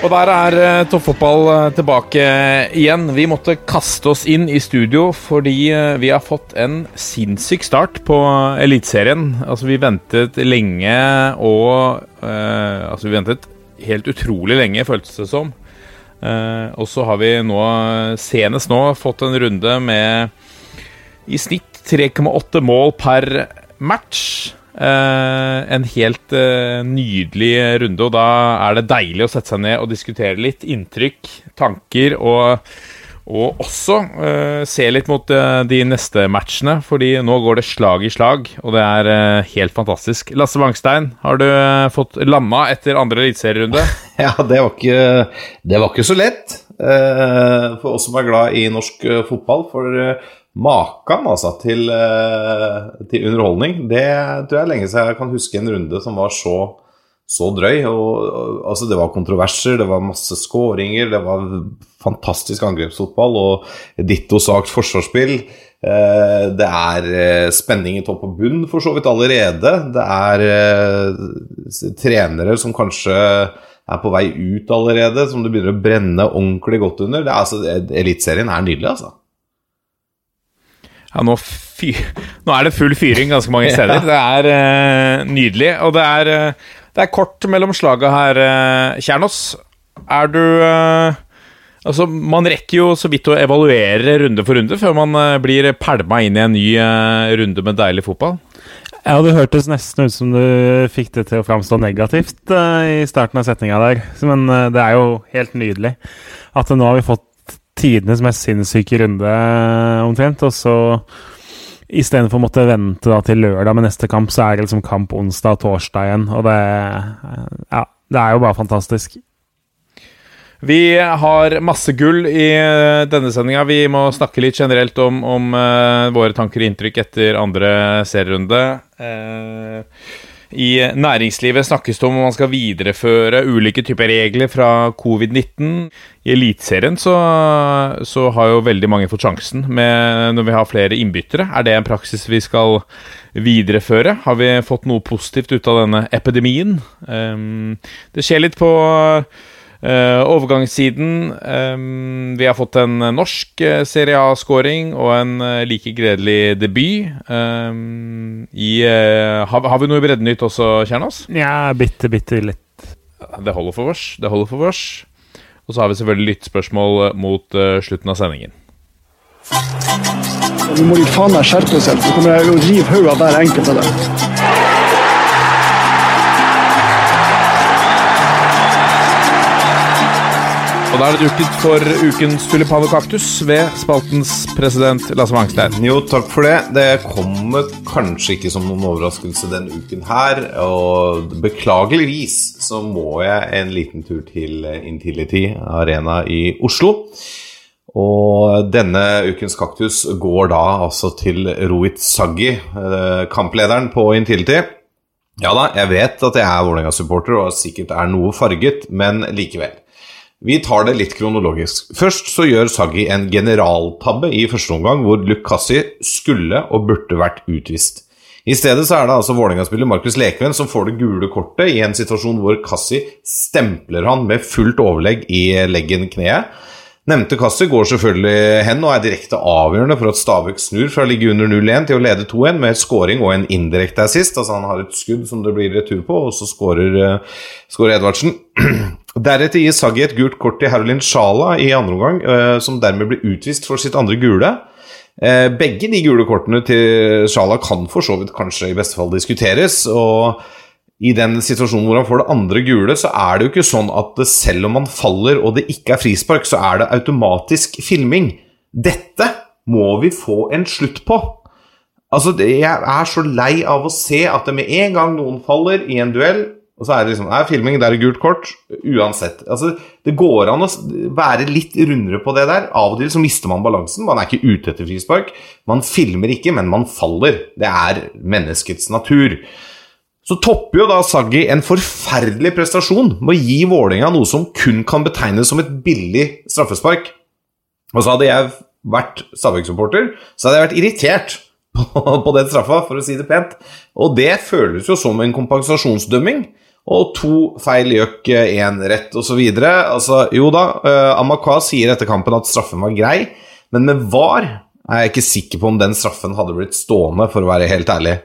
Og der er eh, toppfotball eh, tilbake igjen. Vi måtte kaste oss inn i studio fordi eh, vi har fått en sinnssyk start på Eliteserien. Altså, vi ventet lenge og Altså, vi ventet helt utrolig lenge, føltes det som. Og så har vi nå, senest nå, fått en runde med i snitt 3,8 mål per match. Eh, en helt eh, nydelig runde, og da er det deilig å sette seg ned og diskutere litt inntrykk, tanker, og, og også uh, se litt mot uh, de neste matchene, fordi nå går det slag i slag, og det er uh, helt fantastisk. Lasse Wangstein, har du fått landa etter andre eliteserierunde? Ja, det var ikke, det var ikke så lett for oss som er glad i norsk fotball. For maken altså, til, eh, til underholdning, det tror jeg er lenge siden jeg kan huske en runde som var så, så drøy. Og, altså, det var kontroverser, det var masse skåringer, det var fantastisk angrepsfotball og ditto sagt forsvarsspill. Eh, det er eh, spenning i topp og bunn for så vidt allerede. Det er trenere som kanskje er på vei ut allerede, som det begynner å brenne ordentlig godt under. Det altså, Eliteserien er nydelig, altså. Ja, nå, fy nå er det full fyring ganske mange steder. Det er uh, nydelig. Og det er, uh, det er kort mellom slaga her, uh, Kjernås. Er du Altså, man rekker jo så vidt å evaluere runde for runde før man blir pælma inn i en ny runde med deilig fotball. Ja, Det hørtes nesten ut som du fikk det til å framstå negativt i starten av setninga der. Men det er jo helt nydelig at nå har vi fått tidenes mest sinnssyke runde, eh, omtrent. Og så istedenfor å måtte vente da til lørdag med neste kamp, så er det liksom kamp onsdag og torsdag igjen. Og det, eh, ja, det er jo bare fantastisk. Vi har masse gull i eh, denne sendinga. Vi må snakke litt generelt om, om uh, våre tanker og inntrykk etter andre serierunde. Eh, I næringslivet snakkes det om om man skal videreføre ulike typer regler fra covid-19. I Eliteserien så, så har jo veldig mange fått sjansen med, når vi har flere innbyttere. Er det en praksis vi skal videreføre? Har vi fått noe positivt ut av denne epidemien? Eh, det skjer litt på Uh, overgangssiden um, Vi har fått en norsk uh, Serie A-scoring og en uh, like gledelig debut. Um, i, uh, har, har vi noe i Breddenytt også, Kjernås? Ja, bitte, bitte litt. Det holder for oss. Det holder for oss. Og så har vi selvfølgelig lyttspørsmål mot uh, slutten av sendingen. Nå må de faen meg skjerpe seg, så kommer jeg å rive hodet av hver enkelt av dem. Og da er det duket for ukens tulipan og kaktus ved spaltens president Lasse Mangstein. Jo, takk for det. Det kommer kanskje ikke som noen overraskelse denne uken her. Og beklageligvis så må jeg en liten tur til Intility Arena i Oslo. Og denne ukens kaktus går da altså til Rohit Saggi, eh, kamplederen på Intility. Ja da, jeg vet at jeg er Vålerenga-supporter og sikkert er noe farget, men likevel. Vi tar det litt kronologisk. Først så gjør Saggi en generaltabbe i første omgang, hvor Lukassi skulle og burde vært utvist. I stedet så er det altså Vålerenga-spiller Markus Lekven som får det gule kortet i en situasjon hvor Kassi stempler han med fullt overlegg i leggen-kneet. Nevnte Kassi går selvfølgelig hen og er direkte avgjørende for at Stabæk snur fra å ligge under 0-1 til å lede 2-1 med scoring og en indirekte assist. Altså han har et skudd som det blir retur på, og så scorer, uh, skårer Edvardsen. Deretter gir Saggi et gult kort til Herolin Sjala i andre omgang, uh, som dermed blir utvist for sitt andre gule. Uh, begge de gule kortene til Sjala kan for så vidt kanskje i beste fall diskuteres. og i den situasjonen hvor han får det andre gule, så er det jo ikke sånn at selv om han faller og det ikke er frispark, så er det automatisk filming. Dette må vi få en slutt på. Altså, Jeg er så lei av å se at det med en gang noen faller i en duell, og så er det liksom er filming, der er gult kort. Uansett. Altså, Det går an å være litt rundere på det der. Av og til så mister man balansen. Man er ikke ute etter frispark. Man filmer ikke, men man faller. Det er menneskets natur. Så topper jo da Saggi en forferdelig prestasjon med å gi Vålerenga noe som kun kan betegnes som et billig straffespark. Og så hadde jeg vært Stabæk-supporter, så hadde jeg vært irritert på, på den straffa, for å si det pent. Og det føles jo som en kompensasjonsdømming. Og to feil gjøk, én rett osv. Altså, jo da, uh, Amakwa sier etter kampen at straffen var grei, men med VAR er jeg ikke sikker på om den straffen hadde blitt stående, for å være helt ærlig.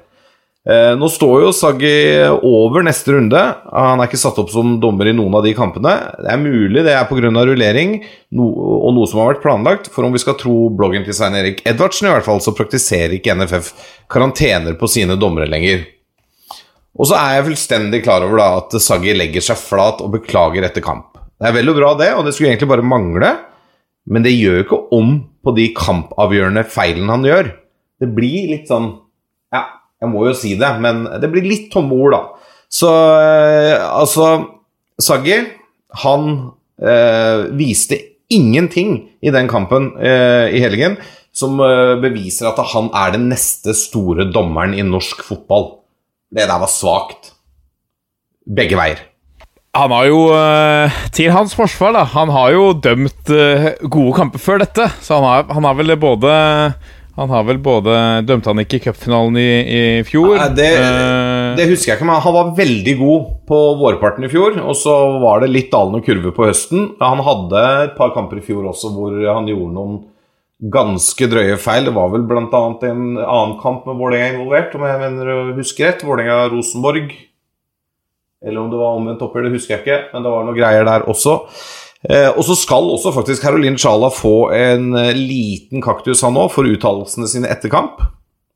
Eh, nå står jo Saggi over neste runde. Han er ikke satt opp som dommer i noen av de kampene. Det er mulig det er pga. rullering no, og noe som har vært planlagt. For om vi skal tro bloggen til Svein Erik Edvardsen, i hvert fall, så praktiserer ikke NFF karantener på sine dommere lenger. Og så er jeg fullstendig klar over da at Saggi legger seg flat og beklager etter kamp. Det er vel og bra, det, og det skulle egentlig bare mangle. Men det gjør jo ikke om på de kampavgjørende feilene han gjør. Det blir litt sånn Ja, jeg må jo si det, men det blir litt tomme ord, da. Så eh, altså Saggi, han eh, viste ingenting i den kampen eh, i helgen som eh, beviser at han er den neste store dommeren i norsk fotball. Det der var svakt. Begge veier. Han har jo, eh, til hans forsvar, da Han har jo dømt eh, gode kamper før dette. Så han har, han har vel både Han har vel både Dømte han ikke i cupfinalen i, i fjor? Nei, det, Eh, det husker jeg ikke, men han var veldig god på vårparten i fjor. Og så var det litt dalende kurve på høsten. Han hadde et par kamper i fjor også hvor han gjorde noen ganske drøye feil. Det var vel bl.a. en annen kamp med Vålerenga involvert, om jeg mener å huske rett. Vålerenga-Rosenborg. Eller om det var omvendt oppgjør, det husker jeg ikke. Men det var noen greier der også. Eh, og så skal også faktisk Caroline Sjala få en eh, liten kaktus, han òg, for uttalelsene sine etter kamp.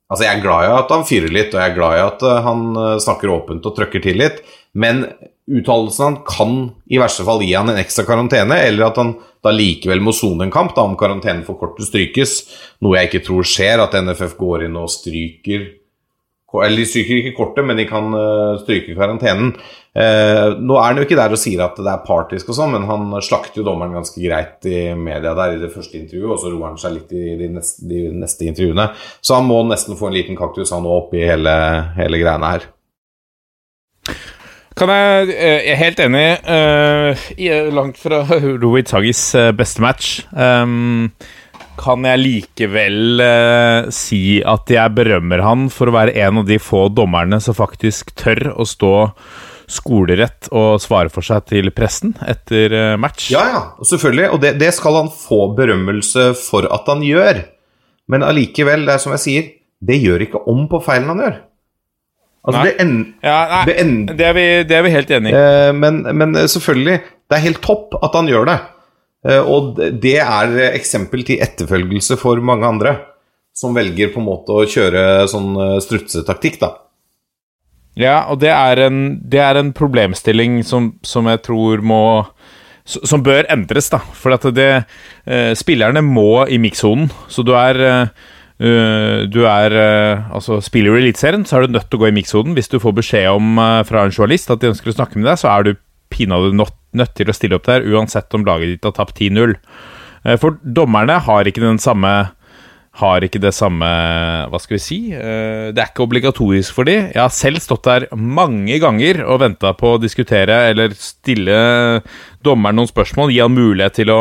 Altså, Jeg er glad i at han fyrer litt, og jeg er glad i at eh, han eh, snakker åpent og trøkker til litt, men uttalelsen han kan i verste fall gi han en ekstra karantene, eller at han da likevel må sone en kamp, da om karantenen for kortet strykes, noe jeg ikke tror skjer, at NFF går inn og stryker eller de stryker ikke kortet, men de kan eh, stryke karantenen. Eh, nå er han jo ikke der og sier at det er partisk og sånn, men han slakter jo dommeren ganske greit i media der i det første intervjuet, og så roer han seg litt i de neste, de neste intervjuene. Så han må nesten få en liten kaktus han òg oppi hele, hele greiene her. Kan jeg eh, Jeg er helt enig. Uh, langt fra Louis Saggis eh, beste match. Um, kan jeg likevel uh, si at jeg berømmer han for å være en av de få dommerne som faktisk tør å stå skolerett og svare for seg til pressen etter match. Ja, ja, selvfølgelig. Og det, det skal han få berømmelse for at han gjør. Men allikevel, det er som jeg sier, det gjør ikke om på feilen han gjør. Altså, det, en, Ja, nei, det, en, det, er vi, det er vi helt enig i. Uh, men, men selvfølgelig, det er helt topp at han gjør det. Uh, og det- er eksempel til etterfølgelse for mange andre som velger på en måte å kjøre sånn eh, strutsetaktikk, da. Ja, og det er en, det er en problemstilling som, som jeg tror må Som bør endres, da. For at det eh, Spillerne må i mikssonen. Så du er eh, eh, Du er eh, Altså, spiller du Eliteserien, så er du nødt til å gå i mikssonen. Hvis du får beskjed om eh, fra en journalist at de ønsker å snakke med deg, så er du pinadø nødt, til å stille opp der, uansett om laget ditt har tapt 10-0. Eh, For dommerne har ikke den samme har ikke det samme Hva skal vi si? Eh, Det er ikke obligatorisk for de. Jeg har selv stått der mange ganger og venta på å diskutere eller stille dommeren noen spørsmål, gi han mulighet til å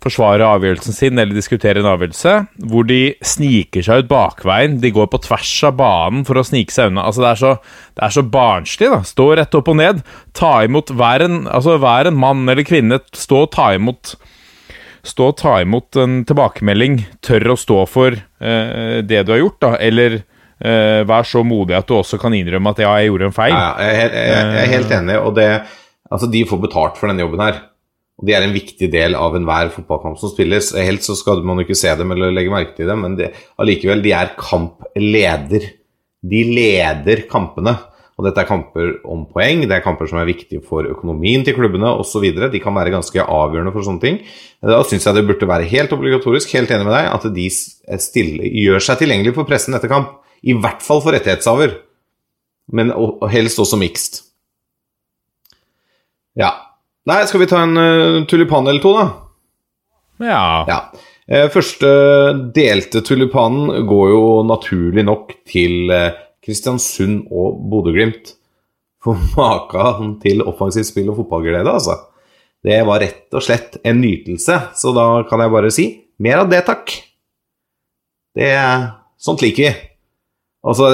forsvare avgjørelsen sin eller diskutere en avgjørelse, hvor de sniker seg ut bakveien. De går på tvers av banen for å snike seg unna. Altså, det er så, det er så barnslig. da. Stå rett opp og ned. Ta imot hver en, altså, hver en mann eller kvinne. Stå og ta imot stå og ta imot en tilbakemelding, tør å stå for eh, det du har gjort, da, eller eh, vær så modig at du også kan innrømme at ja, jeg gjorde en feil. Ja, jeg, jeg, jeg er helt enig, og det, altså, de får betalt for denne jobben her. Og De er en viktig del av enhver fotballkamp som spilles. Helst så skal man jo ikke se dem eller legge merke til dem, men det- allikevel, de er kampleder. De leder kampene. Og dette er kamper om poeng, det er kamper som er viktige for økonomien til klubbene osv. De kan være ganske avgjørende for sånne ting. Da syns jeg det burde være helt obligatorisk, helt enig med deg, at de stille, gjør seg tilgjengelig for pressen etter kamp. I hvert fall for rettighetshaver. Men helst også mixed. Ja. Nei, skal vi ta en uh, tulipan eller to, da? Ja. Ja. Eh, Første delte tulipanen går jo naturlig nok til eh, Kristiansund og Bodø-Glimt. For maken til offensivt spill og fotballglede, altså. Det var rett og slett en nytelse, så da kan jeg bare si mer av det, takk. Det Sånt liker vi. Altså,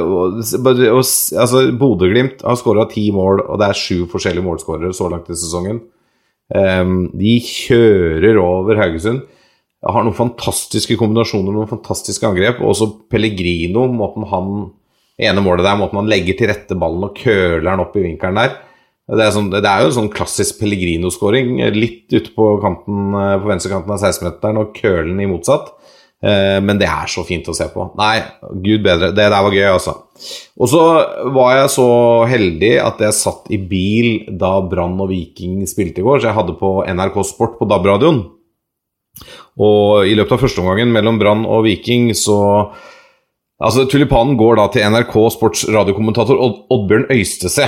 og- altså Bodø-Glimt har skåra ti mål, og det er sju forskjellige målskårere så langt i sesongen. Um, de kjører over Haugesund. Har noen fantastiske kombinasjoner, noen fantastiske angrep. Og også Pellegrino, måten han ene målet der, måten han legger til rette ballen og køler den opp i vinkelen der. Det er, sånn, det er jo en sånn klassisk Pellegrino-skåring. Litt ute på, kanten, eh, på venstrekanten av 16-meteren og kølen i motsatt. Eh, Men det er så fint å se på. Nei, gud bedre. Det der var gøy, altså. Og så var jeg så heldig at jeg satt i bil da Brann og Viking spilte i går, så jeg hadde på NRK Sport på DAB-radioen. Og i løpet av førsteomgangen mellom Brann og Viking så Altså, tulipanen går da til NRK Sports radiokommentator Odd Oddbjørn Øystese.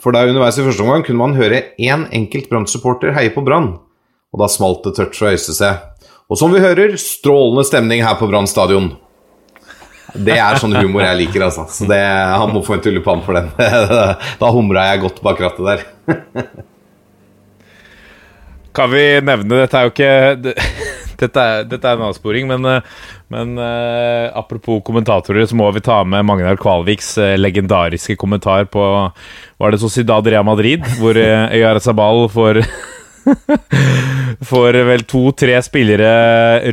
For da underveis i første omgang kunne man høre én enkelt Brann-supporter heie på Brann. Og da smalt det tørt fra Øystese. Og som vi hører, strålende stemning her på Brann stadion. Det er sånn humor jeg liker, altså. Så det, han må få en tulipan for den. Da humra jeg godt bak rattet der. Kan vi nevne Dette er jo ikke Dette er, dette er en avsporing, men, eh, men uh, apropos kommentatorer, så må vi ta med Magnar Kvalviks uh, legendariske kommentar på Var det Sociedad Real Madrid, hvor uh, Øyar Sabal får Får vel to-tre spillere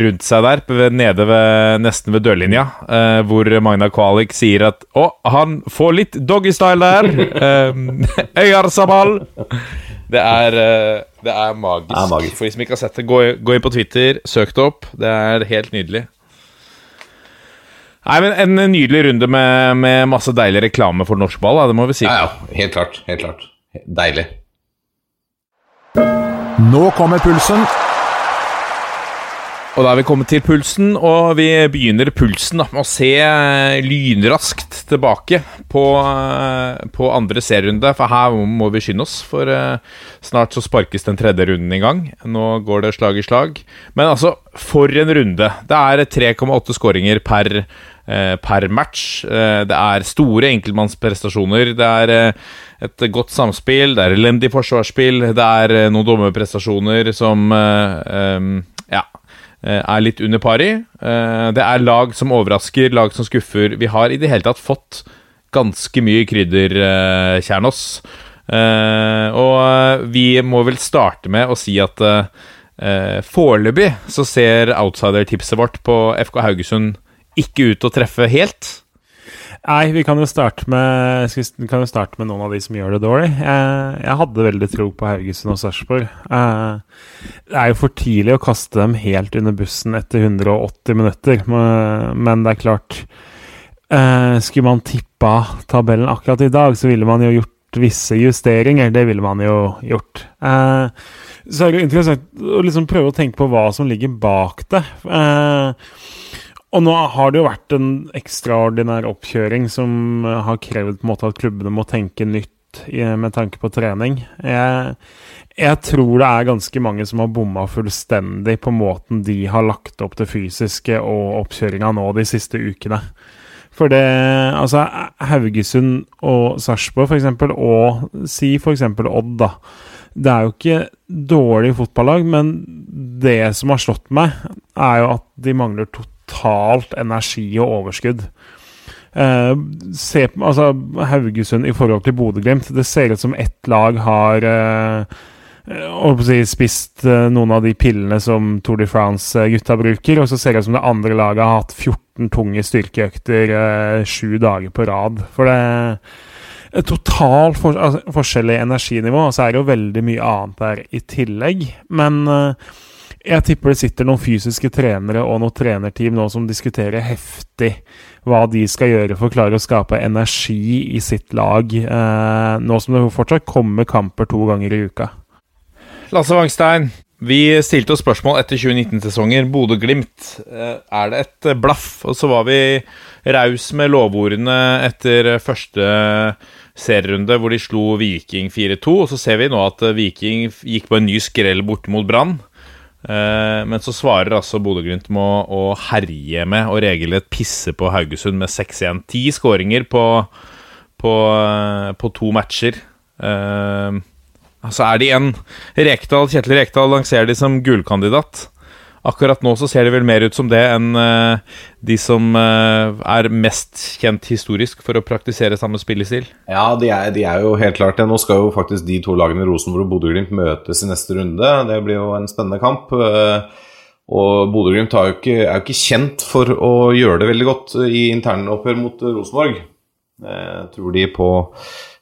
rundt seg der, nede ved, nesten ved dørlinja, eh, hvor Magna Kvalik sier at Å, han får litt doggystyle der! Eh, Øyar Sabal! Det er, eh, det er magisk. Det er magisk. For de som ikke har sett det, gå, gå inn på Twitter, søk det opp. Det er helt nydelig. Nei, men En nydelig runde med, med masse deilig reklame for norsk ball, det må vi si. Ja, ja. Helt klart. Helt klart. Deilig. Nå kommer pulsen. Og da er vi kommet til pulsen, og vi begynner pulsen da, med å se eh, lynraskt tilbake på, eh, på andre serierunde. For her må vi skynde oss, for eh, snart så sparkes den tredje runden i gang. Nå går det slag i slag. Men altså, for en runde! Det er 3,8 skåringer per, eh, per match. Eh, Det er store enkeltmannsprestasjoner. Det er eh, et godt samspill, det er elendig forsvarsspill, det er eh, noen dommerprestasjoner som eh, Ja eh, er litt under par i. Det er lag som overrasker, lag som skuffer. Vi har i det hele tatt fått ganske mye krydder, eh, Kjernås. Eh, Og eh, vi må vel starte med å si at eh, eh, foreløpig så ser outsider-tipset vårt på FK Haugesund ikke ut å treffe helt. Nei, vi kan jo starte med, kan jo starte med noen av de som gjør det dårlig. Jeg, hadde veldig tro på Haugesund og Sarpsborg. Eh, det er jo for tidlig å kaste dem helt under bussen etter 180 minutter, men, det er klart eh, Skulle man tippa tabellen akkurat i dag, så ville man jo gjort visse justeringer. Det ville man jo gjort. Eh, så er det interessant å liksom prøve å tenke på hva som ligger bak det. Eh, og nå har det jo vært en ekstraordinær oppkjøring som eh, har krevd på en måte at klubbene må tenke nytt med tanke på trening. Jeg, jeg tror det er ganske mange som har bomma fullstendig på måten de har lagt opp det fysiske og oppkjøringa nå de siste ukene. For det Altså, Haugesund og Sarpsborg, f.eks., og si f.eks. Odd, da. Det er jo ikke dårlig fotballag, men det som har slått meg, er jo at de mangler totalt energi og overskudd. Eh, se på altså, Haugesund i forhold til Bodø-Glimt. Det ser ut som ett lag har eh, å si, spist eh, noen av de pillene som Tour de France-gutta bruker, og så ser det ut som det andre laget har hatt 14 tunge styrkeøkter eh, sju dager på rad. For det er total for, altså, forskjell i energinivå, og så er det jo veldig mye annet der i tillegg. Men eh, jeg tipper det sitter noen fysiske trenere og noen trenerteam nå som diskuterer heftig hva de skal gjøre for å klare å skape energi i sitt lag, eh, nå som det fortsatt kommer kamper to ganger i uka. Lasse Wangstein, Vi stilte oss spørsmål etter 2019-sesonger. Bodø-Glimt, eh, er det et eh, blaff? Og så var vi raus med lovordene etter første serierunde, hvor de slo Viking 4-2. Og så ser vi nå at eh, Viking gikk på en ny skrell borte mot Brann. Eh, Men så svarer altså Bodø-Glimt med å, herje med og regelrett pisse på Haugesund med 6-1. Ti skåringer på, på, eh, på to matcher. Eh, Altså er de en Rekdal, Kjetil Rekdal lanserer de som gullkandidat. Akkurat nå så ser det vel mer ut som det enn eh, de som eh, er mest kjent historisk for å praktisere samme spillestil. Ja, de er, de er jo helt klart det. Nå skal jo faktisk de to lagene Rosenborg og Bodø-Glimt møtes i neste runde. Det blir jo en spennende kamp. Eh, Og Bodø-Glimt er, jo ikke- kjent for å gjøre det veldig godt i internoppgjør mot Rosenborg. Jeg tror de på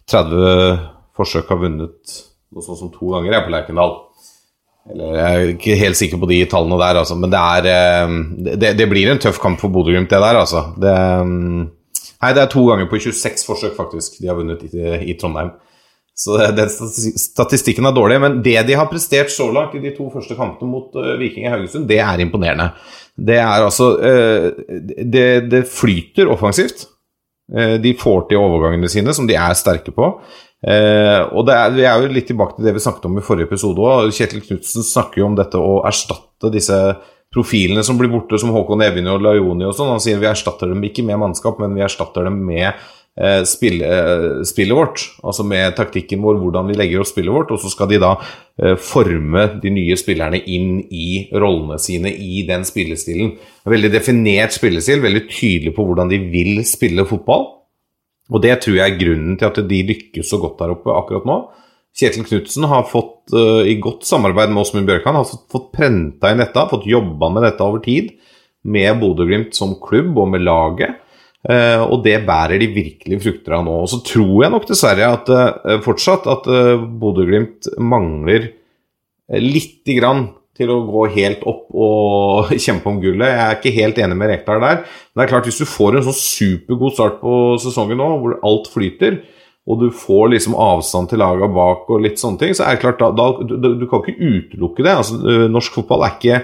30 forsøk har vunnet noe sånt som to ganger, jeg, på Lerkendal. Jeg er ikke helt sikker på de tallene der, altså. Men det er eh, Det, det blir en tøff kamp for Bodø-Glimt, det der, altså. Det, mm, nei, det er to ganger på 26 forsøk, faktisk, de har vunnet i, i Trondheim. Så den statistikken er dårlig. Men det de har prestert så langt i de to første kampene mot eh, Viking i Haugesund, det er imponerende. Det er altså eh, det, det flyter offensivt. De får til overgangene sine, som de er sterke på. Eh, og det er, vi er jo litt tilbake til det vi snakket om i forrige episode òg. Kjetil Knutsen snakker jo om dette å erstatte disse profilene som blir borte, som Håkon Evjen og Lajoni og sånn. Han sier vi erstatter dem ikke med mannskap, men vi erstatter dem med eh, spill, eh, spillet vårt. Altså med taktikken vår, hvordan vi legger opp spillet vårt. Og så skal de da eh, forme de nye spillerne inn i rollene sine i den spillestilen. Veldig definert spillestil, veldig tydelig på hvordan de vil spille fotball. Og det tror jeg er grunnen til at de lykkes så godt der oppe akkurat nå. Kjetil Knutsen har fått, eh, i godt samarbeid med Åsmund Bjørkan, har fått, prenta inn dette, fått jobba med dette over tid. Med Bodø-Glimt som klubb og med laget. Eh, og det bærer de virkelig frukter av nå. Og så tror jeg nok dessverre at eh, fortsatt at Bodø-Glimt mangler lite grann til å gå helt opp og kjempe om gullet. Jeg er ikke helt enig med Rekdal der. Men det er klart, hvis du får en sånn supergod start på sesongen nå, hvor alt flyter, og du får liksom avstand til laga bak og litt sånne ting, så er det klart, da, da du, du kan ikke utelukke det. Altså, norsk fotball er ikke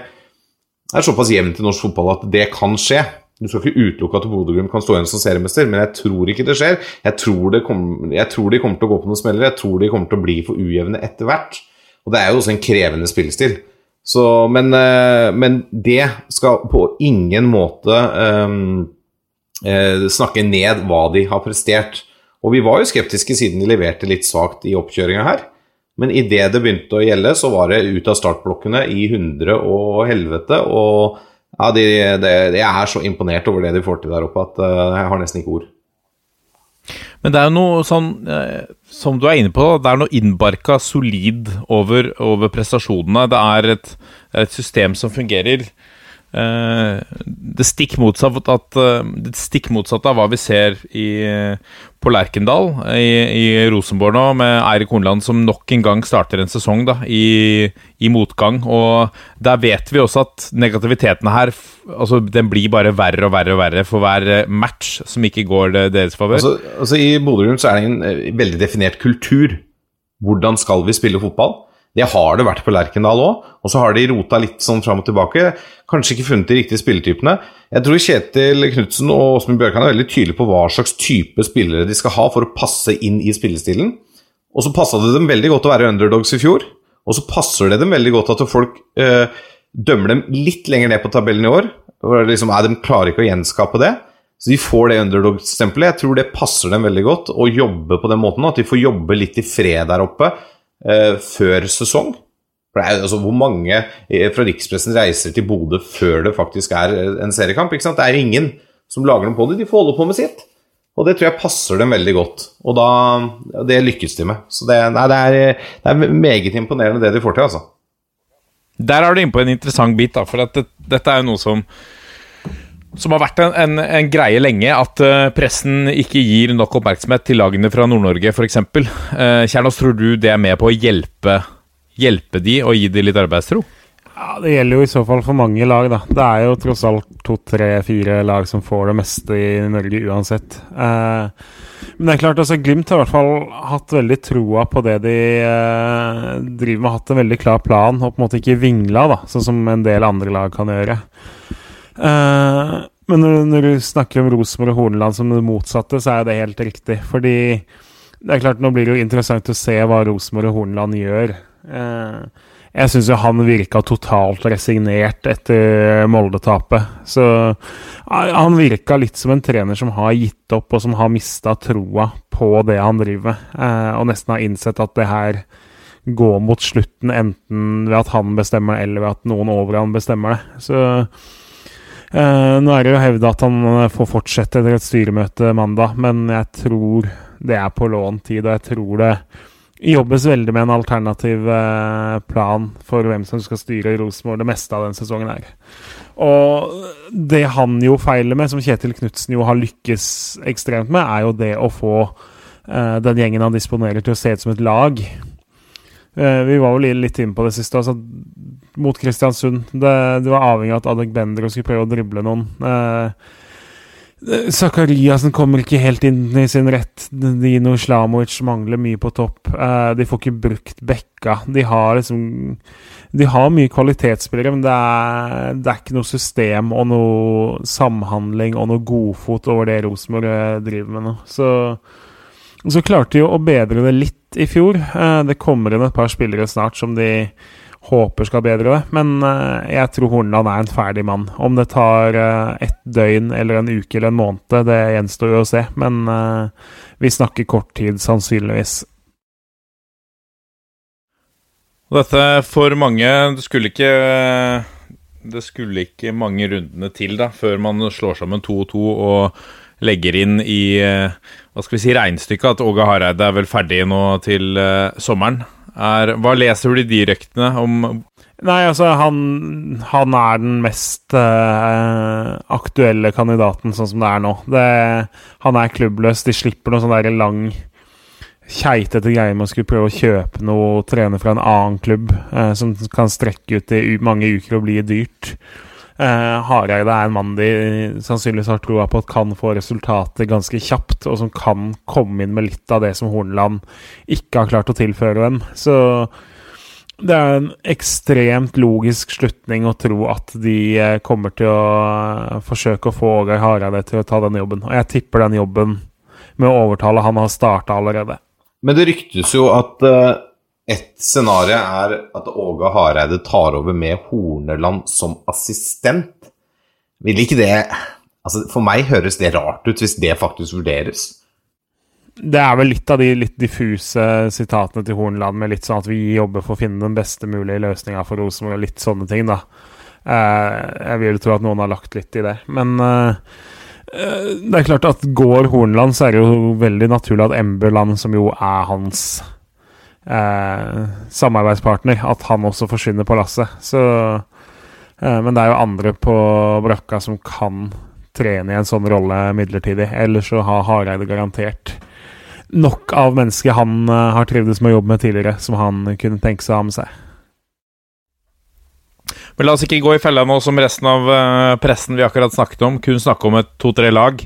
er såpass jevnt i norsk fotball at det kan skje. Du skal ikke utelukke at Bodø-Glimt kan stå igjen som seriemester, men jeg tror ikke det skjer. Jeg tror, det kom, jeg tror de kommer til å gå på noen smeller. Jeg tror de kommer til å bli for ujevne etter hvert. Og det er jo også en krevende spillestil. Så, men, eh, men det skal på ingen måte eh, snakke ned hva de har prestert. Og vi var jo skeptiske siden de leverte litt svakt i oppkjøringa her. Men idet det begynte å gjelde, så var det ut av startblokkene i hundre og helvete. Og ja, de, de, jeg er så imponert over det de får til der oppe at eh, jeg har nesten ikke ord. Men det er jo noe sånn, eh, som du er inne på, det er noe innbarka solid over, over prestasjonene. Det er et, et system som fungerer. Eh, det stikk motsatt at, eh, det stikk motsatte av hva vi ser i, på Lerkendal, i, i Rosenborg nå, med Eirik Hornland som nok en gang starter en sesong da, i, i motgang. Og der vet vi også at negativiteten her altså, den blir bare verre og verre og verre for hver eh, match som ikke går deres favør. Altså, altså I Bodø-Glimt er det en eh, veldig definert kultur. Hvordan skal vi spille fotball? Det har det vært på Lerkendal òg. Og så har de rota litt sånn fram og tilbake. Kanskje ikke funnet de riktige spilletypene. Jeg tror Kjetil Knutsen og Åsmund Bjørkan er veldig tydelige på hva slags type spillere de skal ha for å passe inn i spillestilen. Og så passa det dem veldig godt å være underdogs i fjor. Og så passer det dem veldig godt at folk eh, dømmer dem litt lenger ned på tabellen i år. Hvor liksom, er, de klarer ikke å gjenskape det. Så de får det underdog-stempelet. Jeg tror det passer dem veldig godt å jobbe på den måten. At de får jobbe litt i fred der oppe før sesong. For det er, altså, Hvor mange eh, fra rikspressen reiser til Bodø før det faktisk er eh, en seriekamp? ikke sant? Det er ingen som lager noe på det. De får holde på med sitt. Og det tror jeg passer dem veldig godt. Og da, det lykkes de med. Så det, nei, det, er, det er meget imponerende det de får til, altså. Der er du inne på en interessant bit, da, for det, dette er jo noe som som har vært en, en, en greie lenge, at eh, pressen ikke gir nok oppmerksomhet til lagene fra Nord-Norge, f.eks. Uh, Kjernås, tror du det er med på å hjelpe, hjelpe de og gi de litt arbeidstro? Ja, Det gjelder jo i så fall for mange lag, da. Det er jo tross alt to, tre, fire lag som får det meste i Norge uansett. Uh, Men det er klart, altså Glimt har i hvert fall hatt veldig troa på det de uh, driver med. Hatt en veldig klar plan, og på en måte ikke vingla, da, sånn som en del andre lag kan gjøre. Eh, men når, når, du snakker om Rosenborg og Horneland som det motsatte, så er det helt riktig. Fordi det er klart, nå blir det jo interessant å se hva Rosenborg og Horneland gjør. Eh, jeg syns jo han virka totalt resignert etter Molde-tapet. Så han virka litt som en trener som har gitt opp, og som har mista troa på det han driver med. Eh, og nesten har innsett at det her går mot slutten, enten ved at han bestemmer eller ved at noen over han bestemmer det. Så eh, nå er det jo hevda at han får fortsette etter et styremøte mandag, men jeg tror det er på låntid, og jeg tror det jobbes veldig med en alternativ eh, plan for hvem som skal styre Rosenborg det meste av den sesongen her. Og det han jo feiler med, som Kjetil Knutsen jo har lykkes ekstremt med, er jo det å få den gjengen han disponerer, til å se ut som et lag. Uh, vi var jo litt inne på det siste. Altså, mot Kristiansund. Det, det var avhengig av at Adek Bender skulle prøve å drible noen. Uh, Zakariassen kommer ikke helt inn i sin rett. Dino Slamovic mangler mye på topp. Uh, de får ikke brukt Bekka. De har liksom De har mye kvalitetsspillere, men det er, det er ikke noe system og noe samhandling og noe godfot over det Rosenborg eh, driver med nå. Så, så klarte de jo å bedre det litt i fjor. Uh, det kommer inn et par spillere snart som de håper skal bedre det. Men uh, jeg tror Horneland er en ferdig mann. Om det tar uh, et døgn eller en uke eller en måned, det gjenstår jo å se. Men vi snakker kort tid, sannsynligvis. Dette for mange Det skulle ikke Det skulle ikke mange rundene til da før man slår sammen 2-2 og legger inn i hva skal vi si, regnestykket at Åge Hareide er vel ferdig nå til sommeren er Hva leser du de røktene om Nei, altså, han, han er den mest uh, aktuelle kandidaten sånn som det er nå. Det, han er klubbløs. De slipper noe sånn der lang keitete greier med å skulle prøve å kjøpe noe trener fra en annen klubb, uh, som kan strekke ut i mange uker og bli dyrt. Uh, Hareide er en mann de sannsynligvis har troa på at kan få resultater ganske kjapt, og som kan komme inn med litt av det som Horneland ikke har klart å tilføre dem. Så det er en ekstremt logisk slutning å tro at de uh, kommer til å uh, forsøke å få Ågeir Hareide til å ta den jobben. Og jeg tipper den jobben med å overtale han har starta allerede. Men det ryktes jo at et scenario er at Åge Hareide tar over med Horneland som assistent. Vil ikke det altså For meg høres det rart ut hvis det faktisk vurderes. Det er vel litt av de litt diffuse sitatene til Horneland med litt sånn at vi jobber for å finne den beste mulige løsninga for Rosenborg og litt sånne ting, da. Eh, jeg vil tro at noen har lagt litt i det. Men eh, eh, det er klart at går Horneland, så er det jo veldig naturlig at Emberland, som jo er hans eh, samarbeidspartner, at han også forsvinner på lasset. Så, eh, men det er jo andre på brakka som kan trene i en sånn rolle midlertidig. Ellers så har Hareide garantert nok av mennesker han eh, har trivdes med å jobbe med tidligere, som han kunne tenke seg å ha med seg. Men la oss ikke gå i fella nå som resten av uh, pressen vi akkurat snakket om. Kun snakke om et to-tre lag.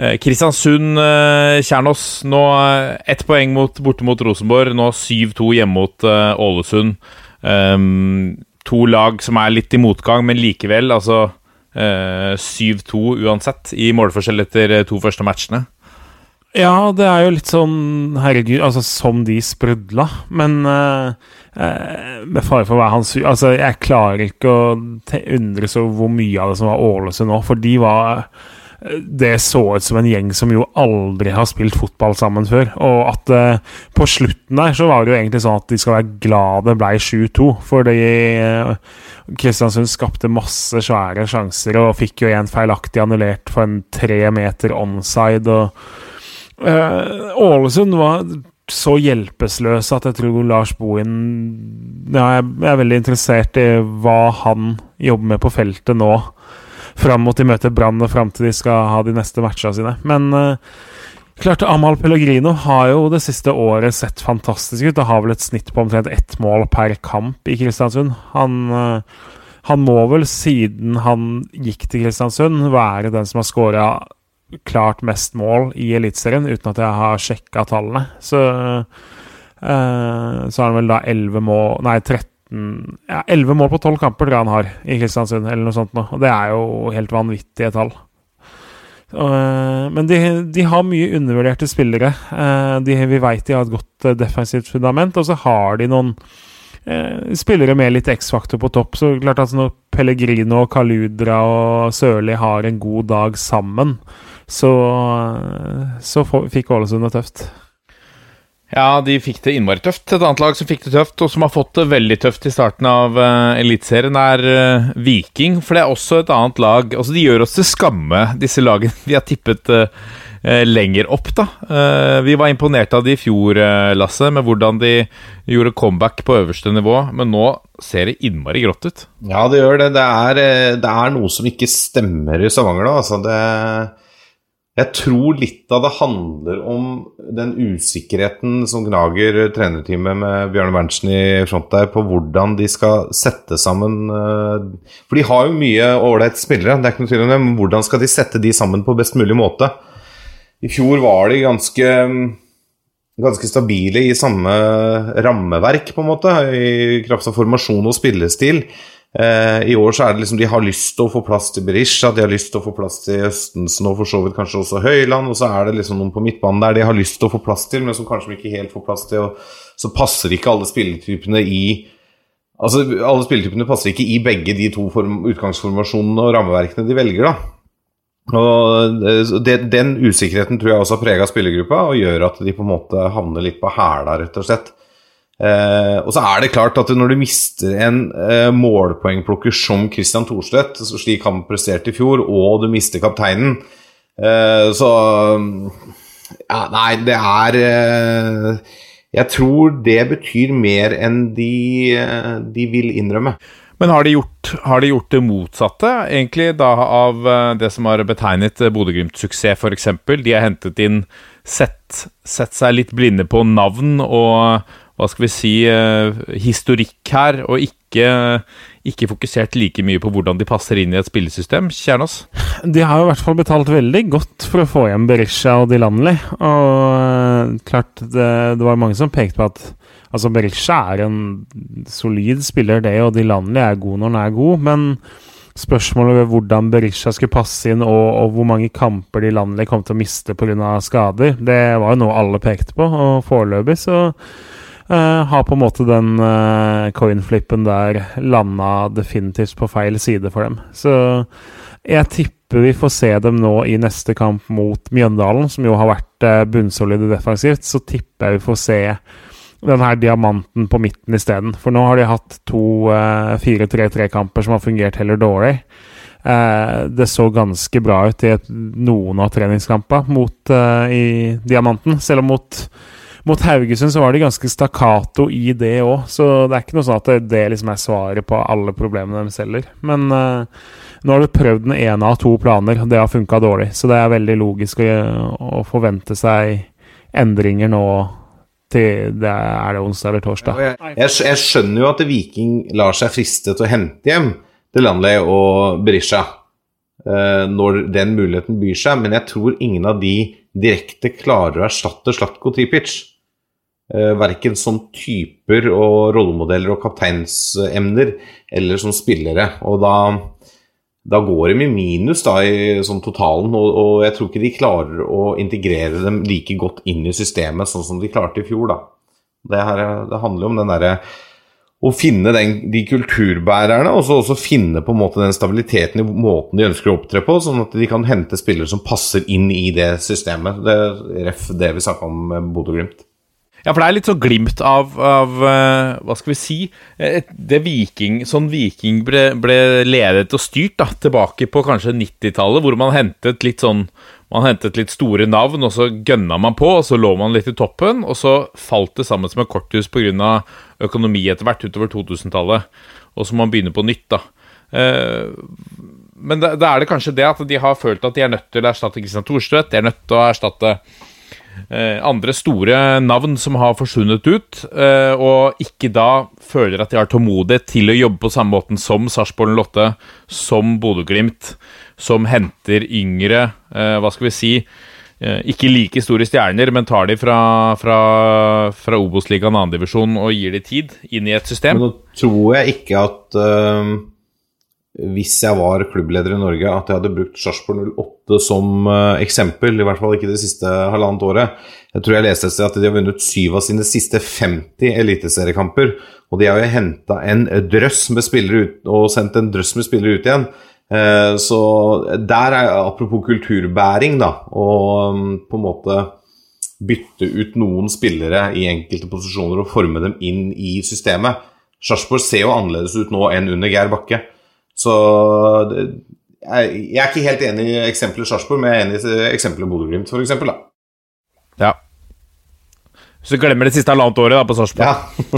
Eh, Kristiansund, eh, Kjernås. Nå eh, ett poeng mot, borte mot Rosenborg. Nå 7-2 hjemme mot Ålesund. Um, to lag som er litt i motgang, men likevel altså uh, 7-2 uansett i målforskjell etter to første matchene. Ja, det er jo litt sånn Herregud, altså som de sprudla. Men uh, med fare for å være hans Altså, jeg klarer ikke å undres over hvor mye av det som var Ålesund nå, for de var det så ut som en gjeng som jo aldri har spilt fotball sammen før. Og at uh, på slutten der så var det jo egentlig sånn at de skal være glad det ble 7-2. Fordi uh, Kristiansund skapte masse svære sjanser og fikk jo en feilaktig annullert for en tre meter onside. Og uh, Ålesund var så hjelpeløse at jeg tror Lars Bohin ja, Jeg er veldig interessert i hva han jobber med på feltet nå fram mot de møter Brann og fram til de skal ha de neste matchene sine. Men uh, klart Amal Pellegrino har jo det siste året sett fantastisk ut og har vel et snitt på omtrent ett mål per kamp i Kristiansund. Han, uh, han må vel, siden han gikk til Kristiansund, være den som har skåra klart mest mål i Eliteserien, uten at jeg har sjekka tallene. Så, eh, så har han vel da 11 mål Nei, 13 ja, 11 mål på 12 kamper tror jeg han har i Kristiansund, eller noe sånt noe. Og det er jo helt vanvittige tall. Uh, men de, de, har mye undervurderte spillere. Uh, de, vi vet de har et godt uh, defensivt fundament, og så har de noen spillere med litt X-faktor på topp. Så klart at når Pellegrino, Kaludra og Sørli har en god dag sammen, så, så fikk Ålesund det tøft. Ja, de fikk det innmari tøft. Et annet lag som fikk det tøft, og som har fått det veldig tøft i starten av uh, Eliteserien, er uh, Viking. For det er også et annet lag Altså, de gjør oss til skamme, disse lagene vi har tippet uh, lenger opp, da. vi var imponert av de i fjor, Lasse, med hvordan de gjorde comeback på øverste nivå. Men nå ser det innmari grått ut. Ja, det gjør det. Det er, det er noe som ikke stemmer i Stavanger nå. Altså, det jeg tror litt av det handler om den usikkerheten som gnager trenerteamet med Bjørne Berntsen i front der, på hvordan de skal sette sammen eh, For de har jo mye ålreit spillere, det er ikke noe tvil om det, men hvordan skal de sette de sammen på best mulig måte? I fjor var de ganske, ganske stabile i samme rammeverk, på en måte, i kraft av formasjon og spillestil. Eh, I år så er det liksom de har lyst til å få plass til Berisha, de har lyst til å få plass til Østensen og for så vidt kanskje også Høyland. Og så er det liksom noen på midtbanen der de har lyst til å få plass til, men som kanskje ikke helt får plass til. Og så passer ikke alle spilletypene i Altså Alle spilletypene passer ikke i begge de to form, utgangsformasjonene og rammeverkene de velger, da. Og det, Den usikkerheten tror jeg også har prega spillergruppa og gjør at de på en måte havner litt på hæla, rett og slett. Eh, og så er det klart at når du mister en eh, målpoengplukker som Christian Thorstvedt, slik han presterte i fjor, og du mister kapteinen, eh, så ja, Nei, det er Jeg tror det betyr mer enn de, de vil innrømme. Men har de, gjort, har de, gjort, det motsatte, egentlig, da av det som har betegnet Bodø-Glimt-suksess, f.eks.? De har hentet inn sett, sett, seg litt blinde på navn og, hva skal vi si, eh, historikk her, og ikke, ikke, fokusert like mye på hvordan de passer inn i et spillesystem? Kjernås? De har i hvert fall betalt veldig godt for å få hjem Berisha og Dilanli. Og eh, klart, det, det var mange som pekte på at altså Berisha er en solid spiller, det, og Dilanli er god når han er god, men spørsmålet ved hvordan Berisha skulle passe inn, og, og hvor mange kamper de landlige kom til å miste pga. skader, det var jo noe alle pekte på. Og foreløpig så Uh, har på en måte den uh, coinflippen der landa definitivt på feil side for dem. Så jeg tipper vi får se dem nå i neste kamp mot Mjøndalen, som jo har vært uh, bunnsolide defensivt. Så tipper jeg vi får se den her diamanten på midten isteden. For nå har de hatt to uh, 4-3-3-kamper som har fungert heller dårlig. det så ganske bra ut i et, noen av treningskampene i Diamanten, selv om mot mot Haugesund så var det ganske stakkato i det òg, så det er ikke noe sånn at det, det liksom er svaret på alle problemene de selger. Men uh, nå har du prøvd den ene av to planer, og det har funka dårlig. Så det er veldig logisk å, å, forvente seg endringer nå til det er det onsdag eller torsdag. Jeg, jeg, jeg skjønner jo at Viking lar seg friste til å hente hjem Delanley og Berisha uh, når den muligheten byr seg, men jeg tror ingen av de direkte klarer å erstatte Slatko Tripic. Uh, verken som typer og rollemodeller og kapteinsemner eller som spillere. Og da, da går de i minus da, i sånn totalen, og, og, jeg tror ikke de klarer å integrere dem like godt inn i systemet sånn som de klarte i fjor. da. Det, her, det handler jo om den derre å finne den, de kulturbærerne, og så også finne på en måte den stabiliteten i måten de ønsker å opptre på, sånn at de kan hente spillere som passer inn i det systemet. Det ref det vi snakka om med Bodø-Glimt. Ja, for det er litt så glimt av, av uh, Hva skal vi si Det Viking Sånn Viking ble, ble, ledet og styrt da, tilbake på kanskje 90-tallet, hvor man hentet litt sånn Man hentet litt store navn, og så gønna man på, og så lå man litt i toppen, og så falt det sammen som et korthus pga. økonomi etter hvert utover 2000-tallet. Og så må man begynne på nytt, da. Uh, men da, er det kanskje det at de har følt at de er nødt til å erstatte Kristian Thorstvedt, de er nødt til å erstatte eh, andre store navn som har forsvunnet ut, eh, og ikke da føler at de har tålmodighet til å jobbe på samme måten som Sarpsborg Lotte, som Bodø-Glimt, som henter yngre, eh, hva skal vi si eh, ikke like store stjerner, men tar de fra, fra, fra Obos-ligaen annendivisjon og gir de tid inn i et system. Men nå tror jeg ikke at øhm, hvis jeg var klubbleder i Norge, at jeg hadde brukt Sarpsborg 08 som øh, eksempel. I hvert fall ikke det siste halvannet året. Jeg tror jeg leste et sted at de har vunnet syv av sine siste 50 eliteseriekamper. Og de har jo henta en drøss med spillere ut, og sendt en drøss med spillere ut igjen. Eh, Så der er apropos kulturbæring, da, og um, på en måte bytte ut noen spillere i enkelte posisjoner og forme dem inn i systemet. Sarpsborg ser jo annerledes ut nå enn under Geir Bakke. Så det, jeg, jeg er ikke helt enig i eksempelet Sarpsborg, men jeg er enig i eksempelet Bodø-Glimt, f.eks. Ja. Hvis du glemmer det siste halvannet året da, på Sarpsborg Ja.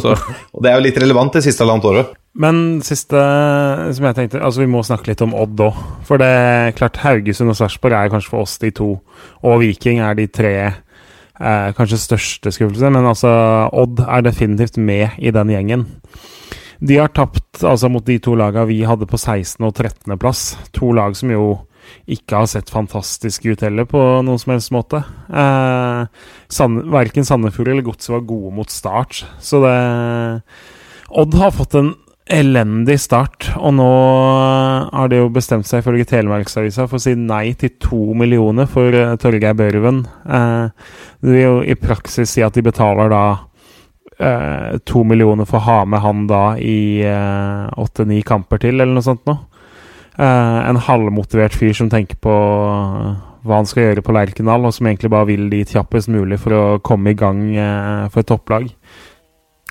Og det er jo litt relevant det siste halvannet året. Men siste som jeg tenkte Altså, vi må snakke litt om Odd òg. For det er klart, Haugesund og Sarpsborg er kanskje for oss de to. Og Viking er de tre eh, kanskje største skuffelsene. Men altså, Odd er definitivt med i den gjengen. De har tapt altså mot de to lagene vi hadde på 16. og 13. plass. To lag som jo ikke har sett fantastiske ut heller, på noen som helst måte. Eh, Sand, verken Sandefjord eller Godset var gode mot start, så det Odd har fått en elendig start, og nå har de jo bestemt seg ifølge Telemarksavisa for å si nei til to millioner for uh, Torgeir Børven. Eh, det vil jo i praksis si at de betaler da eh, to millioner for å ha med han da i åtte-ni kamper til, eller noe sånt noe. Eh, en halvmotivert fyr som tenker på eh, hva han skal gjøre på Lerkendal, og som egentlig bare vil dit kjappest mulig for å komme i gang eh, for et topplag.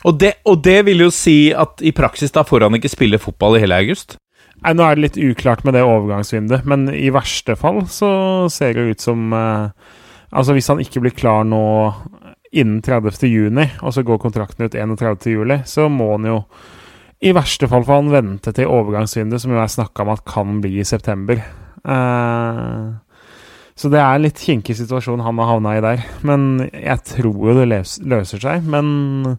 og, det, og det vil jo si at i praksis da får han ikke spille fotball i hele august? Nei, Nå er det litt uklart med det overgangsvinduet, men i verste fall så ser det ut som eh, Altså Hvis han ikke blir klar nå innen 30. juni, og så går kontrakten ut 31. juli, så må han jo i verste fall får han vente til overgangsvinduet, som jo er snakka om at kan bli i september. Eh, så det er en litt kinkig situasjon han har havna i der. Men jeg tror jo det løser seg. Men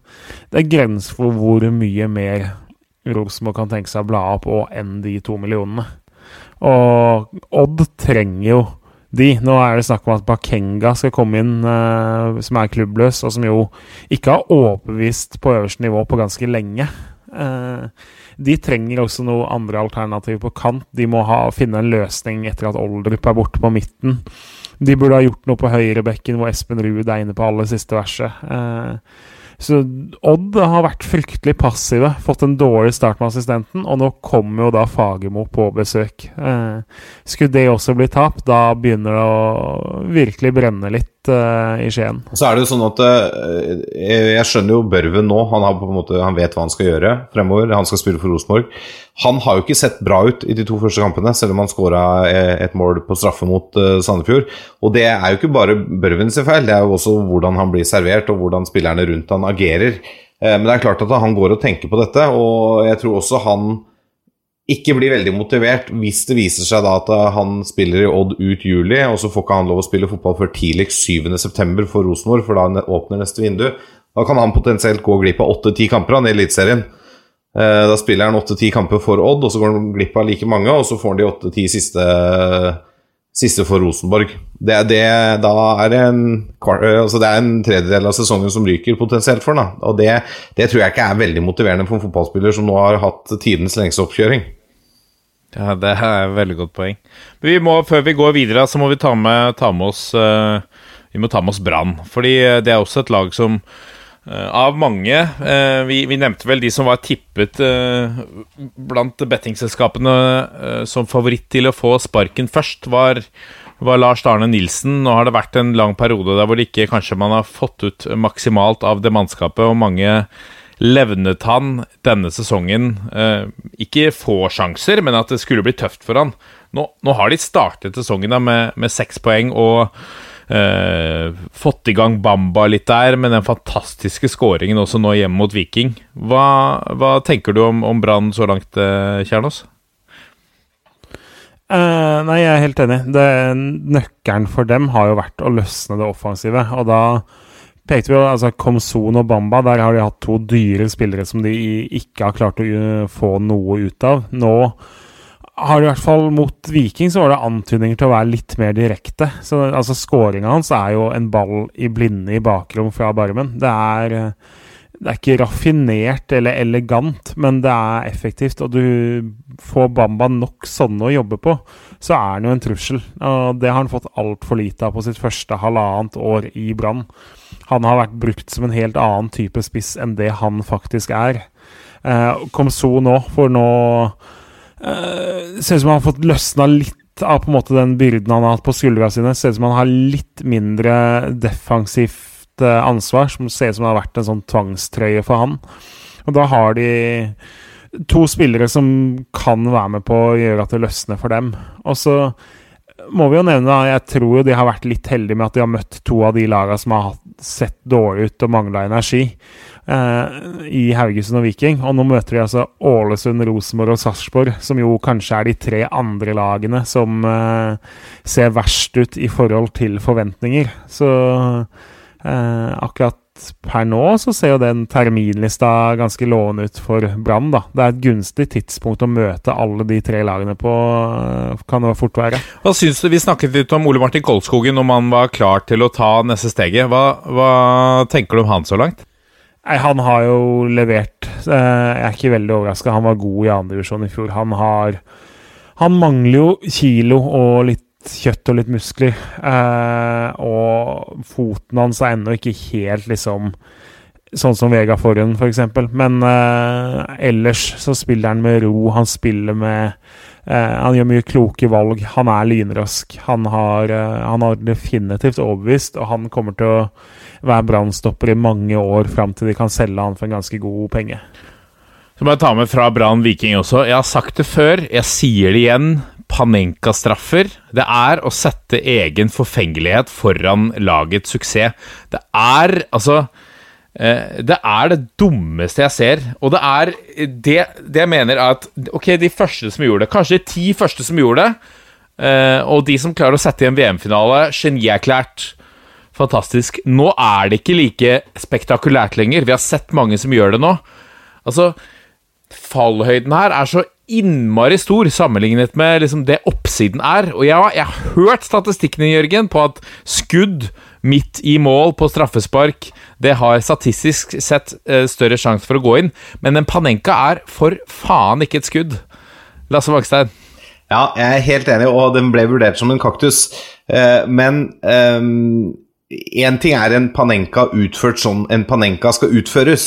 det er grenser for hvor mye mer Rosenborg kan tenke seg å bla opp og enn de to millionene. Og Odd trenger jo de. Nå er det snakk om at Bakenga skal komme inn, uh, som er klubbløs, og som jo ikke har overbevist på øverste nivå på ganske lenge. Uh, de trenger også noe andre alternativ på kant. De må ha, finne en løsning etter at Oldrup er borte på midten. De burde ha gjort noe på høyrebekken, hvor Espen Ruud er inne på aller siste verset. Eh, så Odd har vært fryktelig passive. Fått en dårlig start med assistenten, og nå kommer jo da Fagermo på besøk. Eh, skulle det også bli tap, da begynner det å virkelig brenne litt eh, i Skien. Så er det jo sånn at eh, jeg skjønner jo Børven nå. Han, har på en måte, han vet hva han skal gjøre fremover. Han skal spille for Rosenborg. Han har jo ikke sett bra ut i de to første kampene, selv om han skåra et mål på straffe mot eh, Sandefjord. Og det er jo ikke bare Børven sin feil, det er jo også hvordan han blir servert, og hvordan spillerne rundt han agerer. Eh, Men det er klart at han går og tenker på dette, og jeg tror også han ikke blir veldig motivert hvis det viser seg da at han spiller i Odd ut juli, og så får ikke han lov å spille fotball før tidligst 7.9. for Rosenborg, for da åpner neste vindu. Da kan han potensielt gå glipp av 8-10 kamper han, i Eliteserien. Eh, Da spiller han 8-10 kamper for Odd, og så går han glipp av like mange, og så får han de 8-10 siste, siste for Rosenborg. Det er, det, da er det, en, eh, altså det er en tredjedel av sesongen som ryker potensielt for ham. Og det, det tror jeg ikke er veldig motiverende for en fotballspiller som nå har hatt tidens lengste oppkjøring. Ja, Det er et veldig godt poeng. Men vi må, før vi går videre, så må vi ta med, ta med oss uh, Vi må ta med oss Brann. Fordi eh, det er også et lag som av mange eh, vi, vi nevnte vel de som var tippet eh, blant bettingselskapene eh, som favoritt til å få sparken først, var, var Lars Arne Nilsen. Nå har det vært en lang periode der hvor det ikke kanskje man har fått ut maksimalt av det mannskapet, og mange levnet han denne sesongen eh, ikke få sjanser, men at det skulle bli tøft for han. Nå, nå har de startet sesongen da med, med seks poeng og eh, fått i gang Bamba litt der, med den fantastiske skåringen også nå hjemme mot Viking. Hva, hva tenker du om, om Brann så langt, eh, Kjernås? Uh, nei, jeg er helt enig. Det, nøkkelen for dem har jo vært å løsne det offensive. Og da pekte vi jo altså Komson og Bamba, der har de hatt to dyre spillere som de ikke har klart å uh, få noe ut av. Nå har i hvert fall mot Viking så var det antydninger til å være litt mer direkte. Så altså Skåringa hans er jo en ball i blinde i bakrom fra Barmen. Det er, det er ikke raffinert eller elegant, men det er effektivt. Og du får Bamba nok sånne å jobbe på, så er han jo en trussel. Og det har han fått altfor lite av på sitt første halvannet år i Brann. Han har vært brukt som en helt annen type spiss enn det han faktisk er. Eh, Komso nå, for nå Uh, ser ut som han har fått løsna litt av på en måte den byrden han har hatt på skuldra sine. Ser ut som han har litt mindre defensivt uh, ansvar, som ser ut som det har vært en sånn tvangstrøye for han. Og da har de to spillere som kan være med på å gjøre at det løsner for dem. Og så må vi jo nevne, at jeg tror jo de har vært litt heldige med at de har møtt to av de lagene som har sett dårlig ut og mangla energi eh, i Haugesund og Viking. Og nå møter de altså Ålesund, Rosenborg og Sarpsborg, som jo kanskje er de tre andre lagene som eh, ser verst ut i forhold til forventninger. Så eh, akkurat per nå så ser jo den terminlista ganske lovende ut for Brann, da. Det er et gunstig tidspunkt å møte alle de tre lagene på, eh, kan det fort være. Hva syns du, Vi snakket litt om Ole Martin Kolskogen, om han var klar til å ta neste steget. Hva, hva tenker du om han så langt? Nei, Han har jo levert. Jeg er ikke veldig overraska. Han var god i andredivisjon i fjor. Han har Han mangler jo kilo og litt kjøtt og litt muskler. Eh, og foten hans er ennå ikke helt liksom Sånn som Vega Forhund, f.eks. For Men eh, ellers så spiller han med ro. Han spiller med eh, Han gjør mye kloke valg. Han er lynrask. Han har, han har definitivt overbevist, og han kommer til å være brannstopper i mange år fram til de kan selge han for en ganske god penge. Så må jeg ta med fra Brann Viking også. Jeg har sagt det før, jeg sier det igjen. Panenka-straffer. Det er å sette egen forfengelighet foran lagets suksess. Det er altså eh, Det er det dummeste jeg ser. Og det er det, det jeg mener er at Ok, de første som gjorde det, kanskje de ti første som gjorde det, eh, og de som klarer å sette i en VM-finale, genierklært. Fantastisk. Nå er det ikke like spektakulært lenger. Vi har sett mange som gjør det nå. Altså, fallhøyden her er så innmari stor sammenlignet med liksom det oppsiden er. Og jeg, jeg har hørt statistikkene, Jørgen, på at skudd midt i mål på straffespark det har statistisk sett eh, større sjanse for å gå inn. Men en Panenka er for faen ikke et skudd. Lasse Vagstein. Ja, jeg er helt enig, og den ble vurdert som en kaktus. Eh, men én ting er en Panenka utført sånn en Panenka skal utføres.